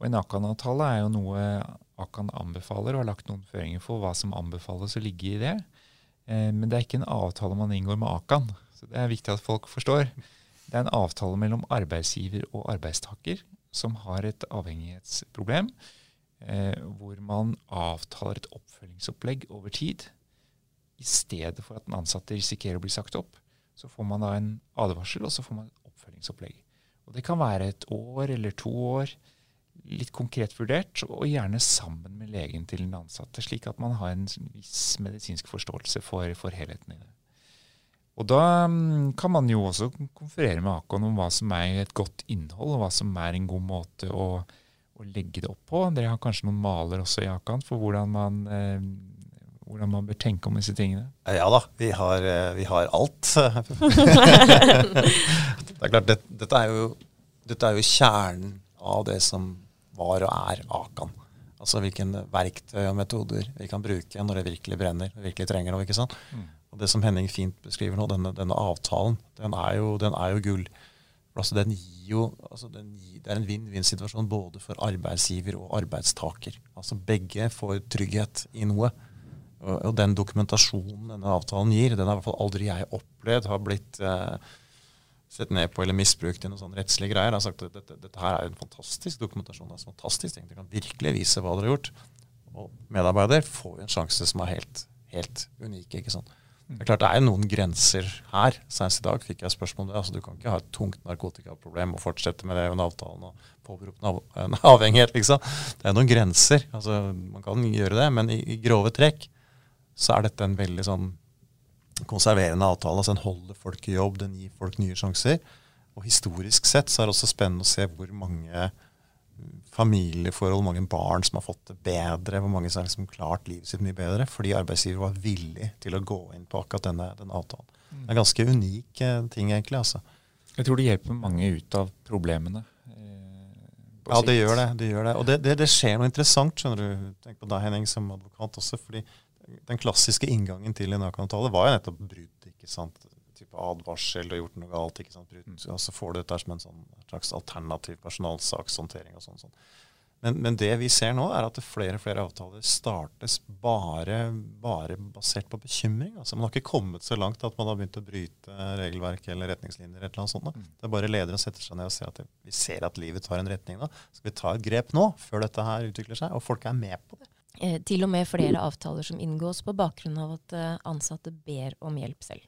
Og En Akan-avtale er jo noe Akan anbefaler, og har lagt noen føringer for hva som anbefales å ligge i det. Eh, men det er ikke en avtale man inngår med Akan. Så Det er viktig at folk forstår. Det er en avtale mellom arbeidsgiver og arbeidstaker som har et avhengighetsproblem, eh, hvor man avtaler et oppfølgingsopplegg over tid. I stedet for at den ansatte risikerer å bli sagt opp, så får man da en advarsel, og så får man et oppfølgingsopplegg. Og Det kan være et år eller to år, litt konkret vurdert, og gjerne sammen med legen til den ansatte, slik at man har en viss medisinsk forståelse for, for helheten i det. Og Da mm, kan man jo også konferere med Akon om hva som er et godt innhold, og hva som er en god måte å, å legge det opp på. Dere har kanskje noen maler også i Akan for hvordan man eh, hvordan man bør tenke om disse tingene? Ja da, vi har, eh, vi har alt. [laughs] det er klart, det, dette, er jo, dette, er jo, kjernen av det som var og er Akan. Altså hvilke verktøy og metoder vi kan bruke når det virkelig brenner, virkelig trenger noe. ikke sant? Mm. Og Det som Henning fint beskriver nå, denne, denne avtalen, den er jo, den er jo gull. Altså, den gir jo, altså, den gir, det er en vinn-vinn-situasjon både for arbeidsgiver og arbeidstaker. Altså Begge får trygghet i noe. Og, den dokumentasjonen denne avtalen gir, den har i hvert fall aldri jeg opplevd har blitt eh, sett ned på eller misbrukt i noen sånne rettslige greier. Jeg har sagt at dette, dette her er en fantastisk dokumentasjon. Det er en fantastisk ting. Det kan virkelig vise hva dere har gjort. Og medarbeider får jo en sjanse som er helt, helt unik. ikke sant? Det er klart det er noen grenser her. Senest i dag fikk jeg spørsmål om det. Altså, du kan ikke ha et tungt narkotikaproblem og fortsette med det under avtalen og påberope en [laughs] avhengighet. liksom. Det er noen grenser. Altså, Man kan gjøre det, men i, i grove trekk så er dette en veldig sånn konserverende avtale. altså Den holder folk i jobb, den gir folk nye sjanser. Og historisk sett så er det også spennende å se hvor mange familieforhold, hvor mange barn som har fått det bedre, hvor mange som har liksom klart livet sitt mye bedre, fordi arbeidsgiver var villig til å gå inn på akkurat denne, denne avtalen. Det er en ganske unik eh, ting, egentlig. altså. Jeg tror det hjelper mange ut av problemene. Eh, ja, det gjør det. det gjør det. Og det, det, det, skjer noe interessant, skjønner du. Tenk på deg, Henning, som advokat også. fordi den klassiske inngangen til en AK-avtale var jo nettopp brudd. ikke sant? Type advarsel, du har gjort noe galt. ikke sant? Bruten, Mm. Og så får du dette som en sånn, slags alternativ personalsakshåndtering. og sånn. sånn. Men, men, det vi ser nå, er at flere og flere avtaler startes bare, bare basert på bekymring. Altså Man har ikke kommet så langt at man har begynt å bryte regelverk eller retningslinjer. eller noe sånt. Da. Det er bare lederen setter seg ned og ser at vi ser at livet tar en retning nå. Skal vi ta et grep nå, før dette her utvikler seg? Og folk er med på det. Eh, til og med flere avtaler som inngås på bakgrunn av at eh, ansatte ber om hjelp selv.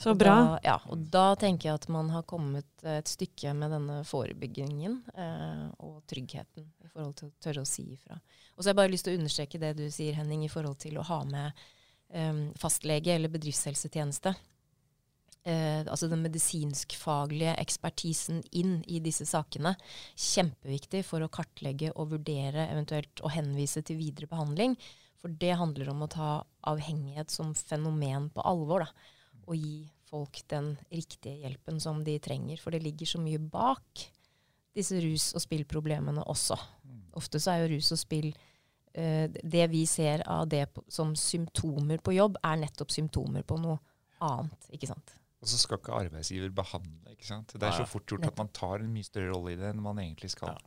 Så bra. Da, ja, og da tenker jeg at man har kommet et stykke med denne forebyggingen eh, og tryggheten i forhold til å tørre å si ifra. Og så har jeg bare lyst til å understreke det du sier, Henning, i forhold til å ha med eh, fastlege eller bedriftshelsetjeneste eh, altså den medisinskfaglige ekspertisen inn i disse sakene. Kjempeviktig for å kartlegge og vurdere, eventuelt å henvise til videre behandling. For det handler om å ta avhengighet som fenomen på alvor. Da, og gi folk den riktige hjelpen som de trenger. For det ligger så mye bak disse rus- og spillproblemene også. Mm. Ofte så er jo rus og spill uh, Det vi ser av det på, som symptomer på jobb, er nettopp symptomer på noe annet. ikke sant? Og så skal ikke arbeidsgiver behandle. ikke sant? Det er så fort gjort at man tar en mye større rolle i det enn man egentlig skal.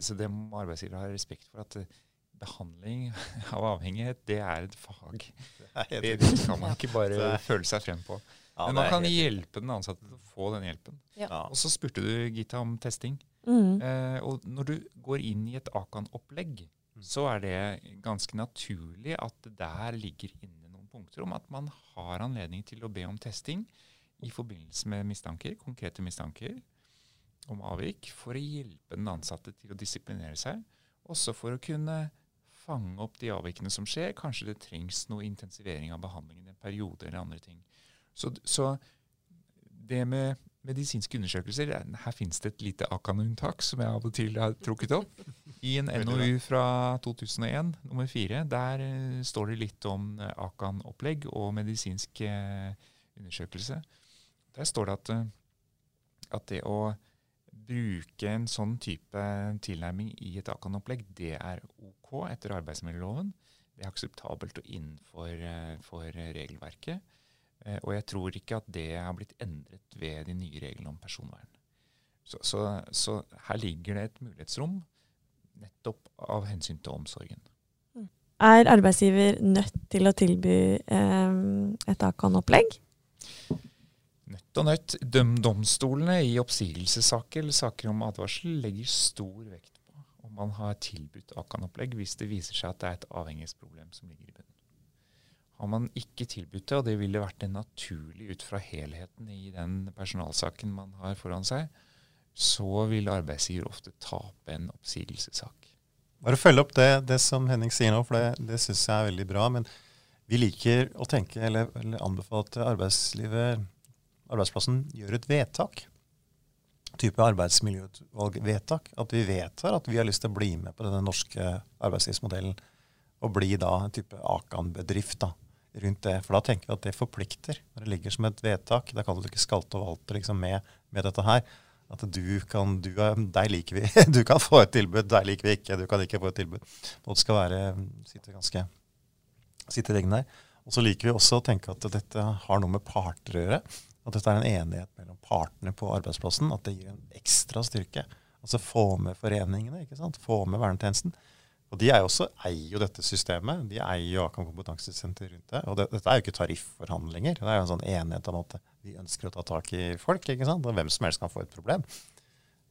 Så det må arbeidsgiver ha respekt for at eh, behandling [laughs] av avhengighet, det er et fag. [laughs] Det er Det, det kan man ikke bare [laughs] Det føle seg frem på. Ja, Men man kan hjelpe den ansatte til å få den hjelpen. Ja. Og så spurte du, Gita, om testing. Mm. Eh, og når du går inn i et Akan-opplegg, Mm. så er det ganske naturlig at det der ligger inne noen punkter om at man har anledning til å be om testing i forbindelse med mistanker, konkrete mistanker om avvik, for å hjelpe den ansatte til å disiplinere seg, også for å kunne fange opp de avvikene som skjer. Kanskje det trengs noe intensivering av behandlingen i en periode eller andre ting. Så, så det med medisinske undersøkelser Her finnes det et lite Akan-unntak som jeg av og til har trukket opp. I en NOU fra 2001, nummer fire, der eh, står det litt om eh, Akan-opplegg og medisinsk eh, undersøkelse. Der står det at, eh, at det å bruke en sånn type tilnærming i et Akan-opplegg, det er OK etter arbeidsmiljøloven. Det er akseptabelt og innenfor eh, for regelverket. Eh, Og jeg tror ikke at det har blitt endret ved de nye reglene om personvern. Så, så, så her ligger det et mulighetsrom nettopp av hensyn til omsorgen. Er arbeidsgiver nødt til å tilby eh, et Akan-opplegg? Nødt og nødt. Døm domstolene i oppsigelsessaker eller saker om advarsel legger stor vekt man har tilbudt Akan-opplegg hvis det viser seg at det er et avhengighetsproblem som ligger i bunnen. Har man ikke tilbudt det, og det ville vært det naturlig ut fra helheten i den personalsaken man har foran seg, så vil arbeidsgiver ofte tape en oppsigelsessak. Bare følge opp det, det som Henning sier nå, for det, det syns jeg er veldig bra. Men vi liker å tenke, eller, eller anbefale at arbeidslivet, arbeidsplassen gjør et vedtak. Type arbeidsmiljøutvalgvedtak. At vi vedtar at vi har lyst til å bli med på denne norske arbeidslivsmodellen. Og bli da en type Akan-bedrift da, rundt det. For da tenker vi at det forplikter. Når det ligger som et vedtak, da kan du ikke skalte og valte liksom med, med dette her. At du kan du Deg liker vi. [laughs] Du kan få et tilbud, deg liker vi ikke. Du kan ikke få et tilbud. Og det skal være sitte ganske sitte i reglene der. Og så liker vi også å tenke at dette har noe med parter å gjøre. At dette er en enighet mellom partene på arbeidsplassen. At det gir en ekstra styrke. Altså få med foreningene, ikke sant? få med vernetjenesten. Og de er også, eier jo dette systemet. De eier jo Akan kompetansesenter rundt det. Og det, dette er jo ikke tarifforhandlinger. Det er jo en sånn enighet om at vi ønsker å ta tak i folk. ikke sant? Og hvem som helst kan få et problem.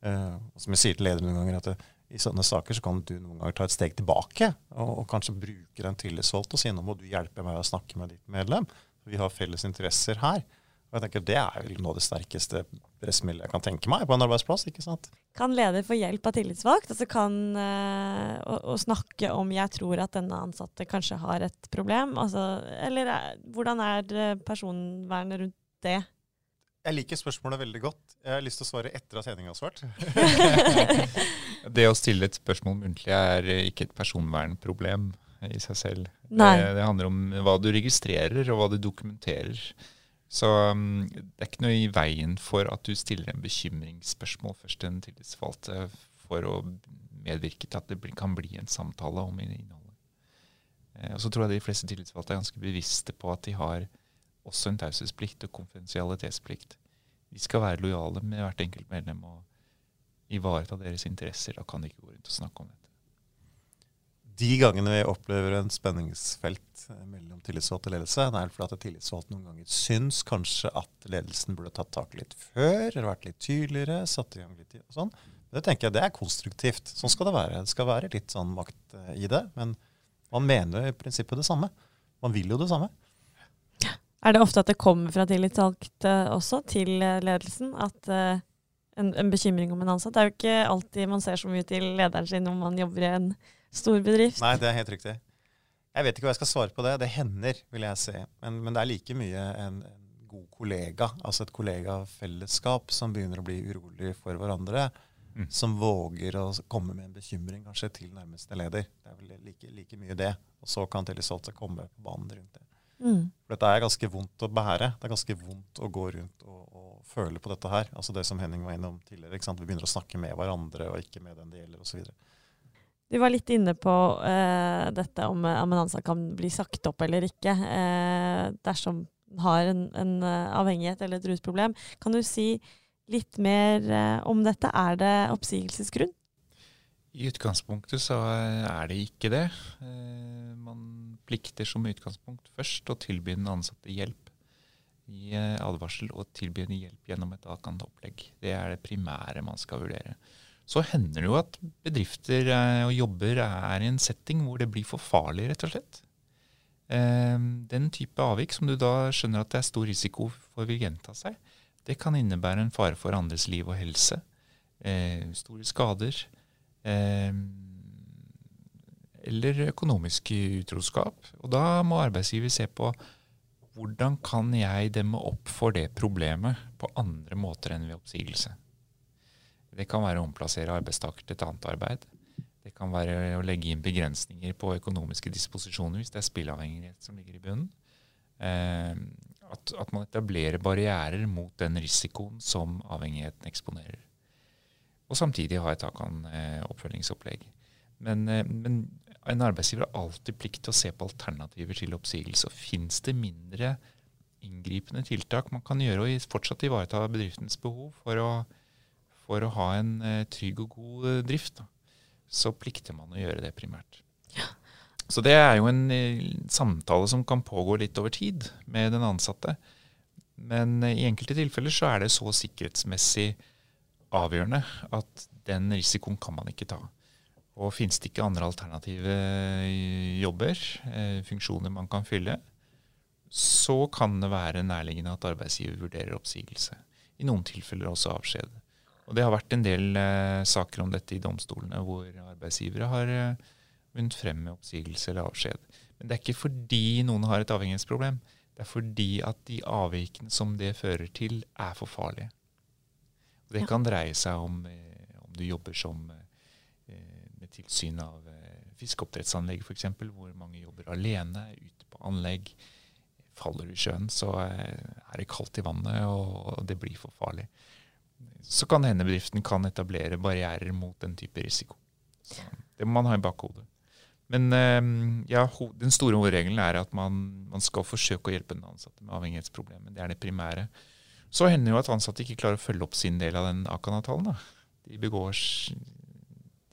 Uh, som jeg sier til ledere noen ganger, at det, i sånne saker så kan du noen ganger ta et steg tilbake og, og kanskje bruke den tillitsvalgte og si nå må du hjelpe meg å snakke med ditt medlem. Vi har felles interesser her. Og jeg tenker Det er vel noe av det sterkeste pressmiddelet jeg kan tenke meg på en arbeidsplass. ikke sant? Kan leder få hjelp av tillitsvalgt? Altså kan øh, å, å snakke om 'jeg tror at denne ansatte kanskje har et problem'? Altså, eller er, hvordan er personvernet rundt det? Jeg liker spørsmålet veldig godt. Jeg har lyst til å svare etter at Henning har svart. [laughs] Det å stille et spørsmål muntlig er eh, ikke et personvernproblem i seg selv. Nei. Det, det handler om hva du registrerer, og hva du dokumenterer. Så um, det er ikke noe i veien for at du stiller en bekymringsspørsmål først til en tillitsvalgte for å medvirke til at det kan bli en samtale om innholdet. Eh, og så tror jeg de fleste tillitsvalgte er ganske bevisste på at de har også en taushetsplikt og konfidensialitetsplikt. De skal være lojale med hvert enkelt medlem og ivareta deres interesser. Da kan de ikke gå rundt og snakke om dette. De gangene vi opplever en spenningsfelt eh, mellom tillitsvalgt og ledelse, det er fordi at tillitsvalgt noen ganger syns kanskje at ledelsen burde tatt tak litt før, eller vært litt tydeligere, satt i gang litt og sånn. Det tenker jeg det er konstruktivt. Sånn skal det være. Det skal være litt sånn makt eh, i det. Men man mener i prinsippet det samme. Man vil jo det samme. Er det ofte at det kommer fra tillitsvalgt også til eh, ledelsen? At eh, en, en bekymring om en ansatt? Det er jo ikke alltid man ser så mye til lederen sin når man jobber i en stor bedrift. Nei, det er helt riktig. Jeg vet ikke hva jeg skal svare på det. Det hender, vil jeg si. Men, men det er like mye en, en god kollega, altså et kollegafellesskap, som begynner å bli urolig for hverandre. Mm. Som våger å komme med en bekymring kanskje til nærmeste leder. Det er vel like, like mye det. Og så kan tillitsvalgte komme på banen rundt det. Mm. For dette er ganske vondt å bære. Det er ganske vondt å gå rundt og, og føle på dette her. Altså det som Henning var innom tidligere. ikke sant? Vi begynner å snakke med hverandre og ikke med den det gjelder osv. Du var litt inne på eh, dette om, om en ansatt kan bli sagt opp eller ikke eh, dersom den har en, en eh, avhengighet eller et rusproblem. Kan du si litt mer eh, om dette? Er det oppsigelsesgrunn? I utgangspunktet så er det ikke det. Eh, man plikter som utgangspunkt først å tilby den ansatte hjelp. i eh, advarsel og tilby hjelp gjennom et avkant opplegg. Det er det primære man skal vurdere. Så hender det jo at bedrifter og jobber er i en setting hvor det blir for farlig, rett og slett. Den type avvik som du da skjønner at det er stor risiko for vil gjenta seg, det kan innebære en fare for andres liv og helse. Store skader Eh, eller økonomisk utroskap. Og da må arbeidsgiver se på hvordan kan jeg demme opp for det problemet på andre måter enn ved oppsigelse. Det kan være å omplassere arbeidstaker til et annet arbeid. Det kan være å legge inn begrensninger på økonomiske disposisjoner hvis det er spillavhengighet som ligger i bunnen. Eh, at, at, man etablerer barrierer mot den risikoen som avhengigheten eksponerer og samtidig ha et Akan-oppfølgingsopplegg. Men, eh, men, en arbeidsgiver har alltid plikt til å se på alternativer til oppsigelse. og Fins det mindre inngripende tiltak man kan gjøre og fortsatt ivareta bedriftens behov for å, for å ha en uh, trygg og god uh, drift, da, så plikter man å gjøre det primært. Ja. Så det er jo en uh, samtale som kan pågå litt over tid med den ansatte. Men i enkelte tilfeller så er det så sikkerhetsmessig avgjørende at den risikoen kan man ikke ta. Og finnes det ikke andre alternative eh, jobber, eh, funksjoner man kan fylle, så kan det være nærliggende at arbeidsgiver vurderer oppsigelse. I noen tilfeller også avskjed. Og Det har vært en del eh, saker om dette i domstolene hvor arbeidsgivere har eh, vunnet frem med oppsigelse eller avskjed. Men det er ikke fordi noen har et avhengighetsproblem. Det er fordi at de avvikene som det fører til, er for farlige. Det ja. kan dreie seg om, eh, om du jobber som eh, med tilsyn av eh, fiskeoppdrettsanlegg f.eks., hvor mange jobber alene ute på anlegg. Faller du i sjøen, så er det kaldt i vannet, og det blir for farlig. Så kan hende bedriften kan etablere barrierer mot den type risiko. Så det må man ha i bakhodet. Men ja, den store hovedregelen er at man, man, skal forsøke å hjelpe den ansatte med avhengighetsproblemet. Det er det primære. Så hender det jo at ansatte ikke klarer å følge opp sin del av den Akan-avtalen. De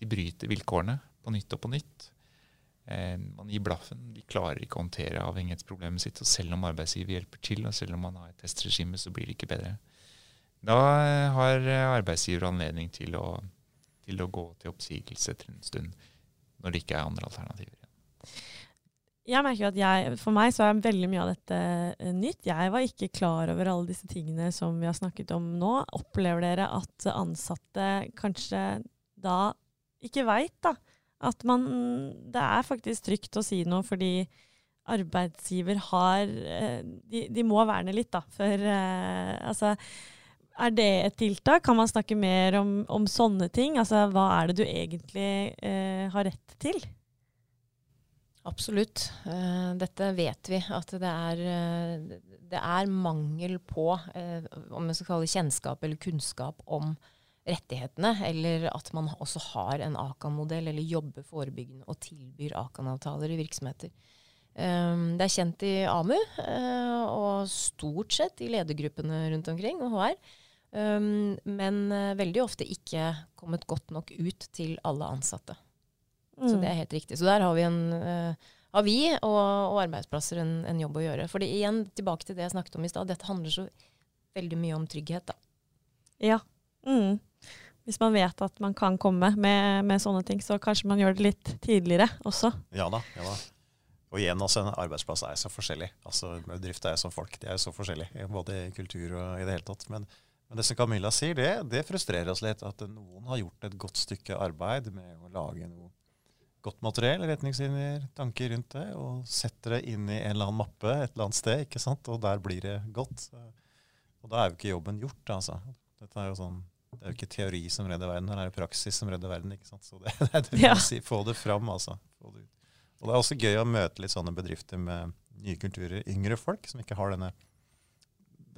De bryter vilkårene på nytt og på nytt. Eh, man gir blaffen. De klarer ikke å håndtere avhengighetsproblemet sitt. Og selv om arbeidsgiver hjelper til, og selv om man har et testregime, så blir det ikke bedre. Da har arbeidsgiver anledning til å, til å gå til oppsigelse etter en stund, når det ikke er andre alternativer jeg merker at jeg, For meg så er veldig mye av dette uh, nytt. Jeg var ikke klar over alle disse tingene som vi har snakket om nå. Opplever dere at ansatte kanskje da ikke veit at man Det er faktisk trygt å si noe fordi arbeidsgiver har de, de, må verne litt, da, uh, Altså er det et tiltak? Kan man snakke mer om, om sånne ting? Altså, hva er det du egentlig har rett til? Absolutt. Uh, dette vet vi at det er, uh, det er mangel på uh, om jeg skal kalle det kjennskap eller kunnskap om rettighetene, eller at man også har en Akan-modell eller jobber forebyggende og tilbyr Akan-avtaler i virksomheter. Um, det er kjent i AMU og stort sett i ledergruppene rundt omkring og HR. Um, men veldig ofte ikke kommet godt nok ut til alle ansatte. Mm. Så det er helt riktig. Så der har vi, en, uh, har vi og, og, arbeidsplasser en, en, jobb å gjøre. For igjen, tilbake til det jeg snakket om i stad, dette handler så veldig mye om trygghet, da. Ja. Mm. Hvis man vet at man kan komme med, med, sånne ting, så kanskje man gjør det litt tidligere også. Ja da. ja da. Og igjen, altså, en arbeidsplass er så forskjellig. Altså, Bedrifter er som folk. De er så forskjellige, både i kultur og i det hele tatt. Men, men det som Camilla sier, det, det frustrerer oss litt. At noen har gjort et godt stykke arbeid med å lage noe godt materiell, retningslinjer, tanker rundt det, og setter det inn i en eller annen mappe et eller annet sted, ikke sant? og der blir det godt. Og da er jo ikke jobben gjort. altså. Dette er jo sånn, Det er jo ikke teori som redder verden, det er jo praksis som redder verden. ikke sant? Så det, [laughs] det er det ja. si, Få det fram, altså. Det og det er også gøy å møte litt sånne bedrifter med nye kulturer, yngre folk som ikke har denne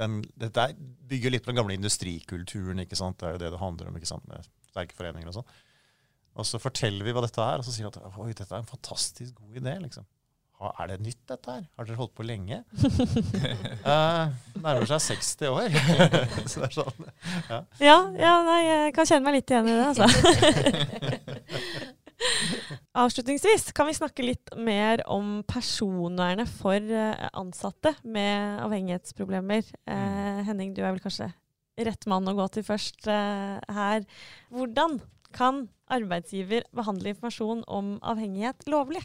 den, dette bygger litt på den gamle industrikulturen. ikke sant? Det er jo det det handler om, ikke sant? med sterke foreninger og sånn. Og så forteller vi hva dette er, og så sier vi at oi, dette er en fantastisk god idé. liksom. Er det nytt, dette her? Har dere holdt på lenge? uh, [laughs] nærmer seg 60 år. [laughs] så det er sånn, ja. ja, ja, nei, jeg kan kjenne meg litt igjen i det, altså. [laughs] Avslutningsvis kan vi snakke litt mer om personvernet for eh, ansatte med avhengighetsproblemer. Eh, Henning, du er vel kanskje rett mann å gå til først eh, her. Hvordan kan arbeidsgiver behandle informasjon om avhengighet lovlig?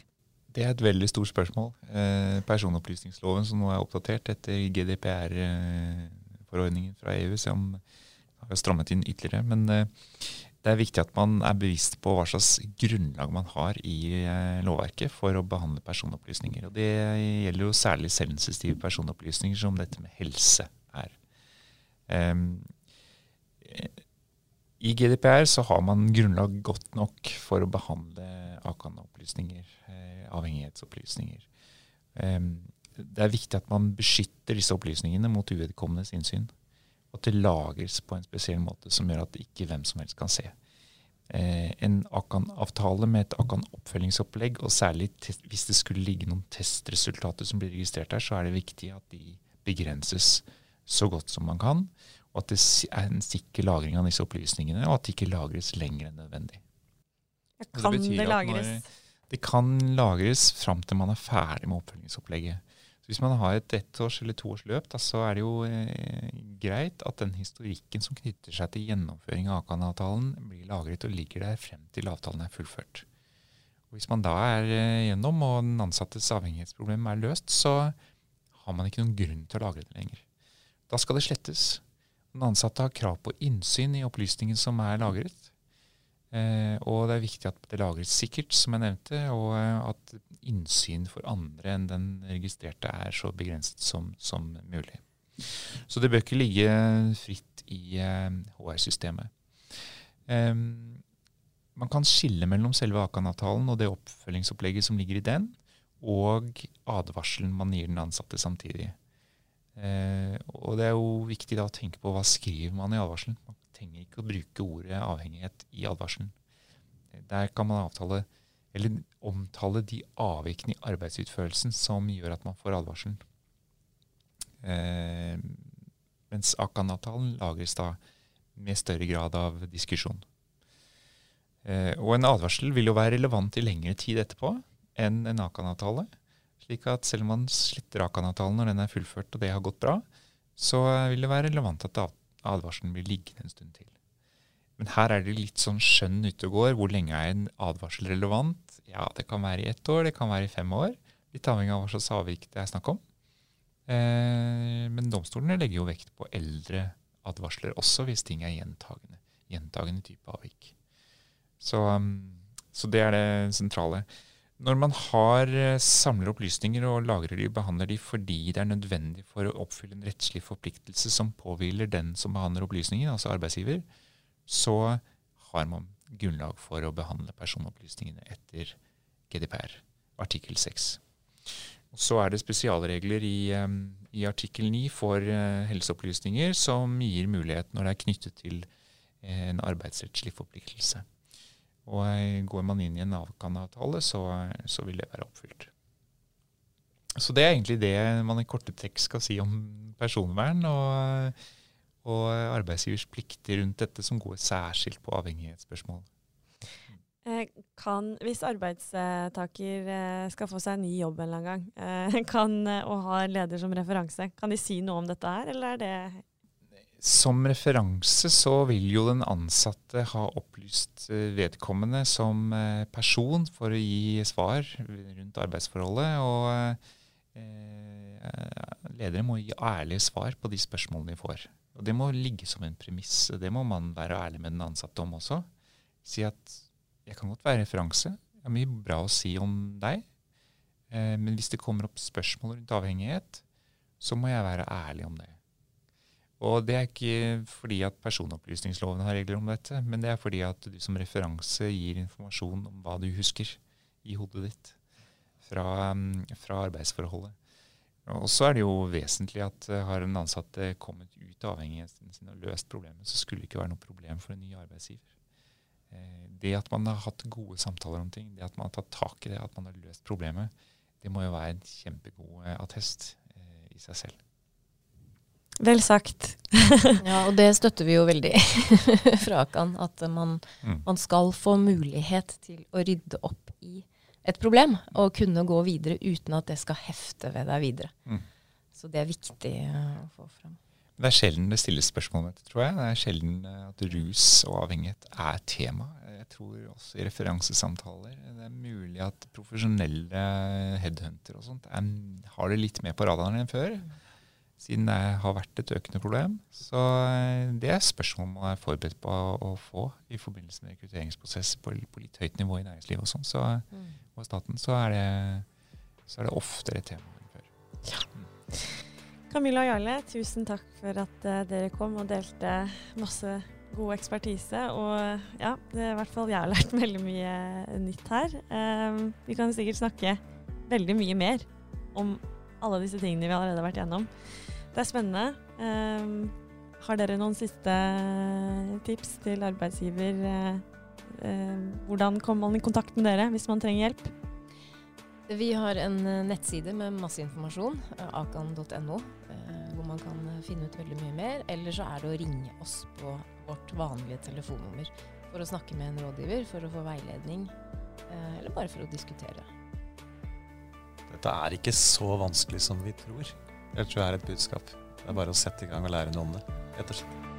Det er et veldig stort spørsmål. Eh, personopplysningsloven som nå er oppdatert etter GDPR-forordningen fra EU, som har strammet inn ytterligere. Men eh, det er viktig at man er bevisst på hva slags grunnlag man har i eh, lovverket for å behandle personopplysninger. Og Det gjelder jo særlig sensitive personopplysninger, som dette med helse er. Um, i GDPR så har man grunnlag godt nok for å behandle Akan-opplysninger, avhengighetsopplysninger. avhengighetsopplysninger. Det er viktig at man beskytter disse opplysningene mot uvedkommendes innsyn. At det lagres på en spesiell måte som gjør at ikke hvem som helst kan se. Eh, en Akan-avtale med et Akan-oppfølgingsopplegg, og særlig hvis det skulle ligge noen testresultater som blir registrert der, så er det viktig at de begrenses så godt som man kan og at det er en sikker lagring av disse opplysningene, og at de ikke lagres lenger enn nødvendig. Kan det, det lagres? Når, det kan lagres fram til man er ferdig med oppfølgingsopplegget. Hvis man har et ettårs- eller toårsløp, da, så er det jo eh, greit at den historikken som knytter seg til gjennomføring av Akan-avtalen, blir lagret og ligger der frem til avtalen er fullført. Og Hvis man da er eh, gjennom og den ansattes avhengighetsproblem er løst, så har man ikke noen grunn til å lagre det lenger. Da skal det slettes. Den ansatte har krav på innsyn i opplysningen som er lagret. Eh, og det er viktig at det lagres sikkert, som jeg nevnte, og eh, at innsyn for andre enn den registrerte er så begrenset som, som mulig. Så det bør ikke ligge fritt i eh, HR-systemet. Eh, man kan skille mellom selve Akan-avtalen og det oppfølgingsopplegget som ligger i den, og advarselen man gir den ansatte samtidig. Eh, og det er jo viktig da å tenke på hva skriver man i advarselen. Man trenger ikke å bruke ordet avhengighet i advarselen. Der kan man avtale, eller omtale de avvikene i arbeidsutførelsen som gjør at man får advarselen. Eh, mens Akan-avtalen lagres da med større grad av diskusjon. Eh, og en advarsel vil jo være relevant i lengre tid etterpå enn en Akan-avtale. Slik at selv om man sletter Akan-avtalen når den er fullført og det har gått bra, så vil det være relevant at advarselen blir liggende en stund til. Men her er det litt sånn skjønn ute og går. Hvor lenge er en advarsel relevant? Ja, det kan være i ett år, det kan være i fem år. Litt avhengig av hva slags avvik det er snakk om. Eh, men domstolene legger jo vekt på eldre advarsler også, hvis ting er gjentagende. Gjentagende type avvik. Så, um, så det er det sentrale. Når man har eh, samler opplysninger og lagrer de og behandler de fordi det er nødvendig for å oppfylle en rettslig forpliktelse som påhviler den som behandler opplysninger, altså arbeidsgiver, så har man grunnlag for å behandle personopplysningene etter GDPR, artikkel 6. Så er det spesialregler i, um, i artikkel 9 for uh, helseopplysninger som gir mulighet når det er knyttet til en arbeidsrettslig forpliktelse. Og går man inn i en Avkan-avtale, så, så, vil det være oppfylt. Så det er egentlig det man i korte trekk skal si om personvern og, og arbeidsgivers plikter rundt dette, som går særskilt på avhengighetsspørsmål. Eh, kan, hvis arbeidstaker eh, skal få seg en ny jobb en eller annen gang, eh, [laughs] kan, og har leder som referanse, kan de si noe om dette her, eller er det som referanse så vil jo den ansatte ha opplyst eh, vedkommende som eh, person for å gi svar rundt arbeidsforholdet. Og eh, ledere må gi ærlige svar på de spørsmålene de får. Og Det må ligge som en premiss. Det må man være ærlig med den ansatte om også. Si at jeg kan godt være referanse. Det er mye bra å si om deg. men hvis det kommer opp spørsmål rundt avhengighet, så må jeg være ærlig om det. Og det er ikke fordi at personopplysningsloven har regler om dette, men det er fordi at du som referanse gir informasjon om hva du husker i hodet ditt fra, mm, fra arbeidsforholdet. Og så er det jo vesentlig at uh, har en ansatt kommet ut av avhengigheten sin og løst problemet, så skulle det ikke være noe problem for en ny arbeidsgiver. Eh, det at man har hatt gode samtaler om ting, det at man har tatt tak i det, at man har løst problemet, det må jo være en kjempegod eh, attest eh, i seg selv. Vel sagt. [laughs] ja, og det støtter vi jo veldig [laughs] fra Akan. At man, mm. man, skal få mulighet til å rydde opp i et problem, og kunne gå videre uten at det skal hefte ved deg videre. Mm. Så det er viktig å få fram. Det er sjelden det stilles spørsmål om dette, tror jeg. Det er sjelden eh, at rus og avhengighet er tema. Jeg tror også i referansesamtaler det er mulig at profesjonelle headhunter og sånt er, har det litt mer på radaren enn før. Siden det har vært et økende problem. Så eh, det er spørsmål man er forberedt på å, få i forbindelse med rekrutteringsprosesser på, på, litt høyt nivå i næringslivet og sånn. Så mm. hos staten så er, det, så er det oftere et tema enn før. Ja. Mm. Camilla og Jarle, tusen takk for at uh, dere kom og delte masse god ekspertise. Og ja, det er i hvert fall jeg har lært [laughs] veldig mye nytt her. Um, vi kan sikkert snakke veldig mye mer om alle disse tingene vi allerede har vært gjennom. Det er spennende. Um, har dere noen siste tips til arbeidsgiver? Uh, uh, hvordan kommer man i kontakt med dere hvis man trenger hjelp? Vi har en nettside med masse informasjon, akan.no hvor man kan eh, finne ut veldig mye mer. Eller så er det å ringe oss på vårt vanlige telefonnummer for å snakke med en rådgiver, for å få veiledning, eh, eller bare for å diskutere. Dette er ikke så vanskelig som vi tror. Det tror jeg er et budskap. Det er bare å sette i gang og lære noe om det, rett og slett.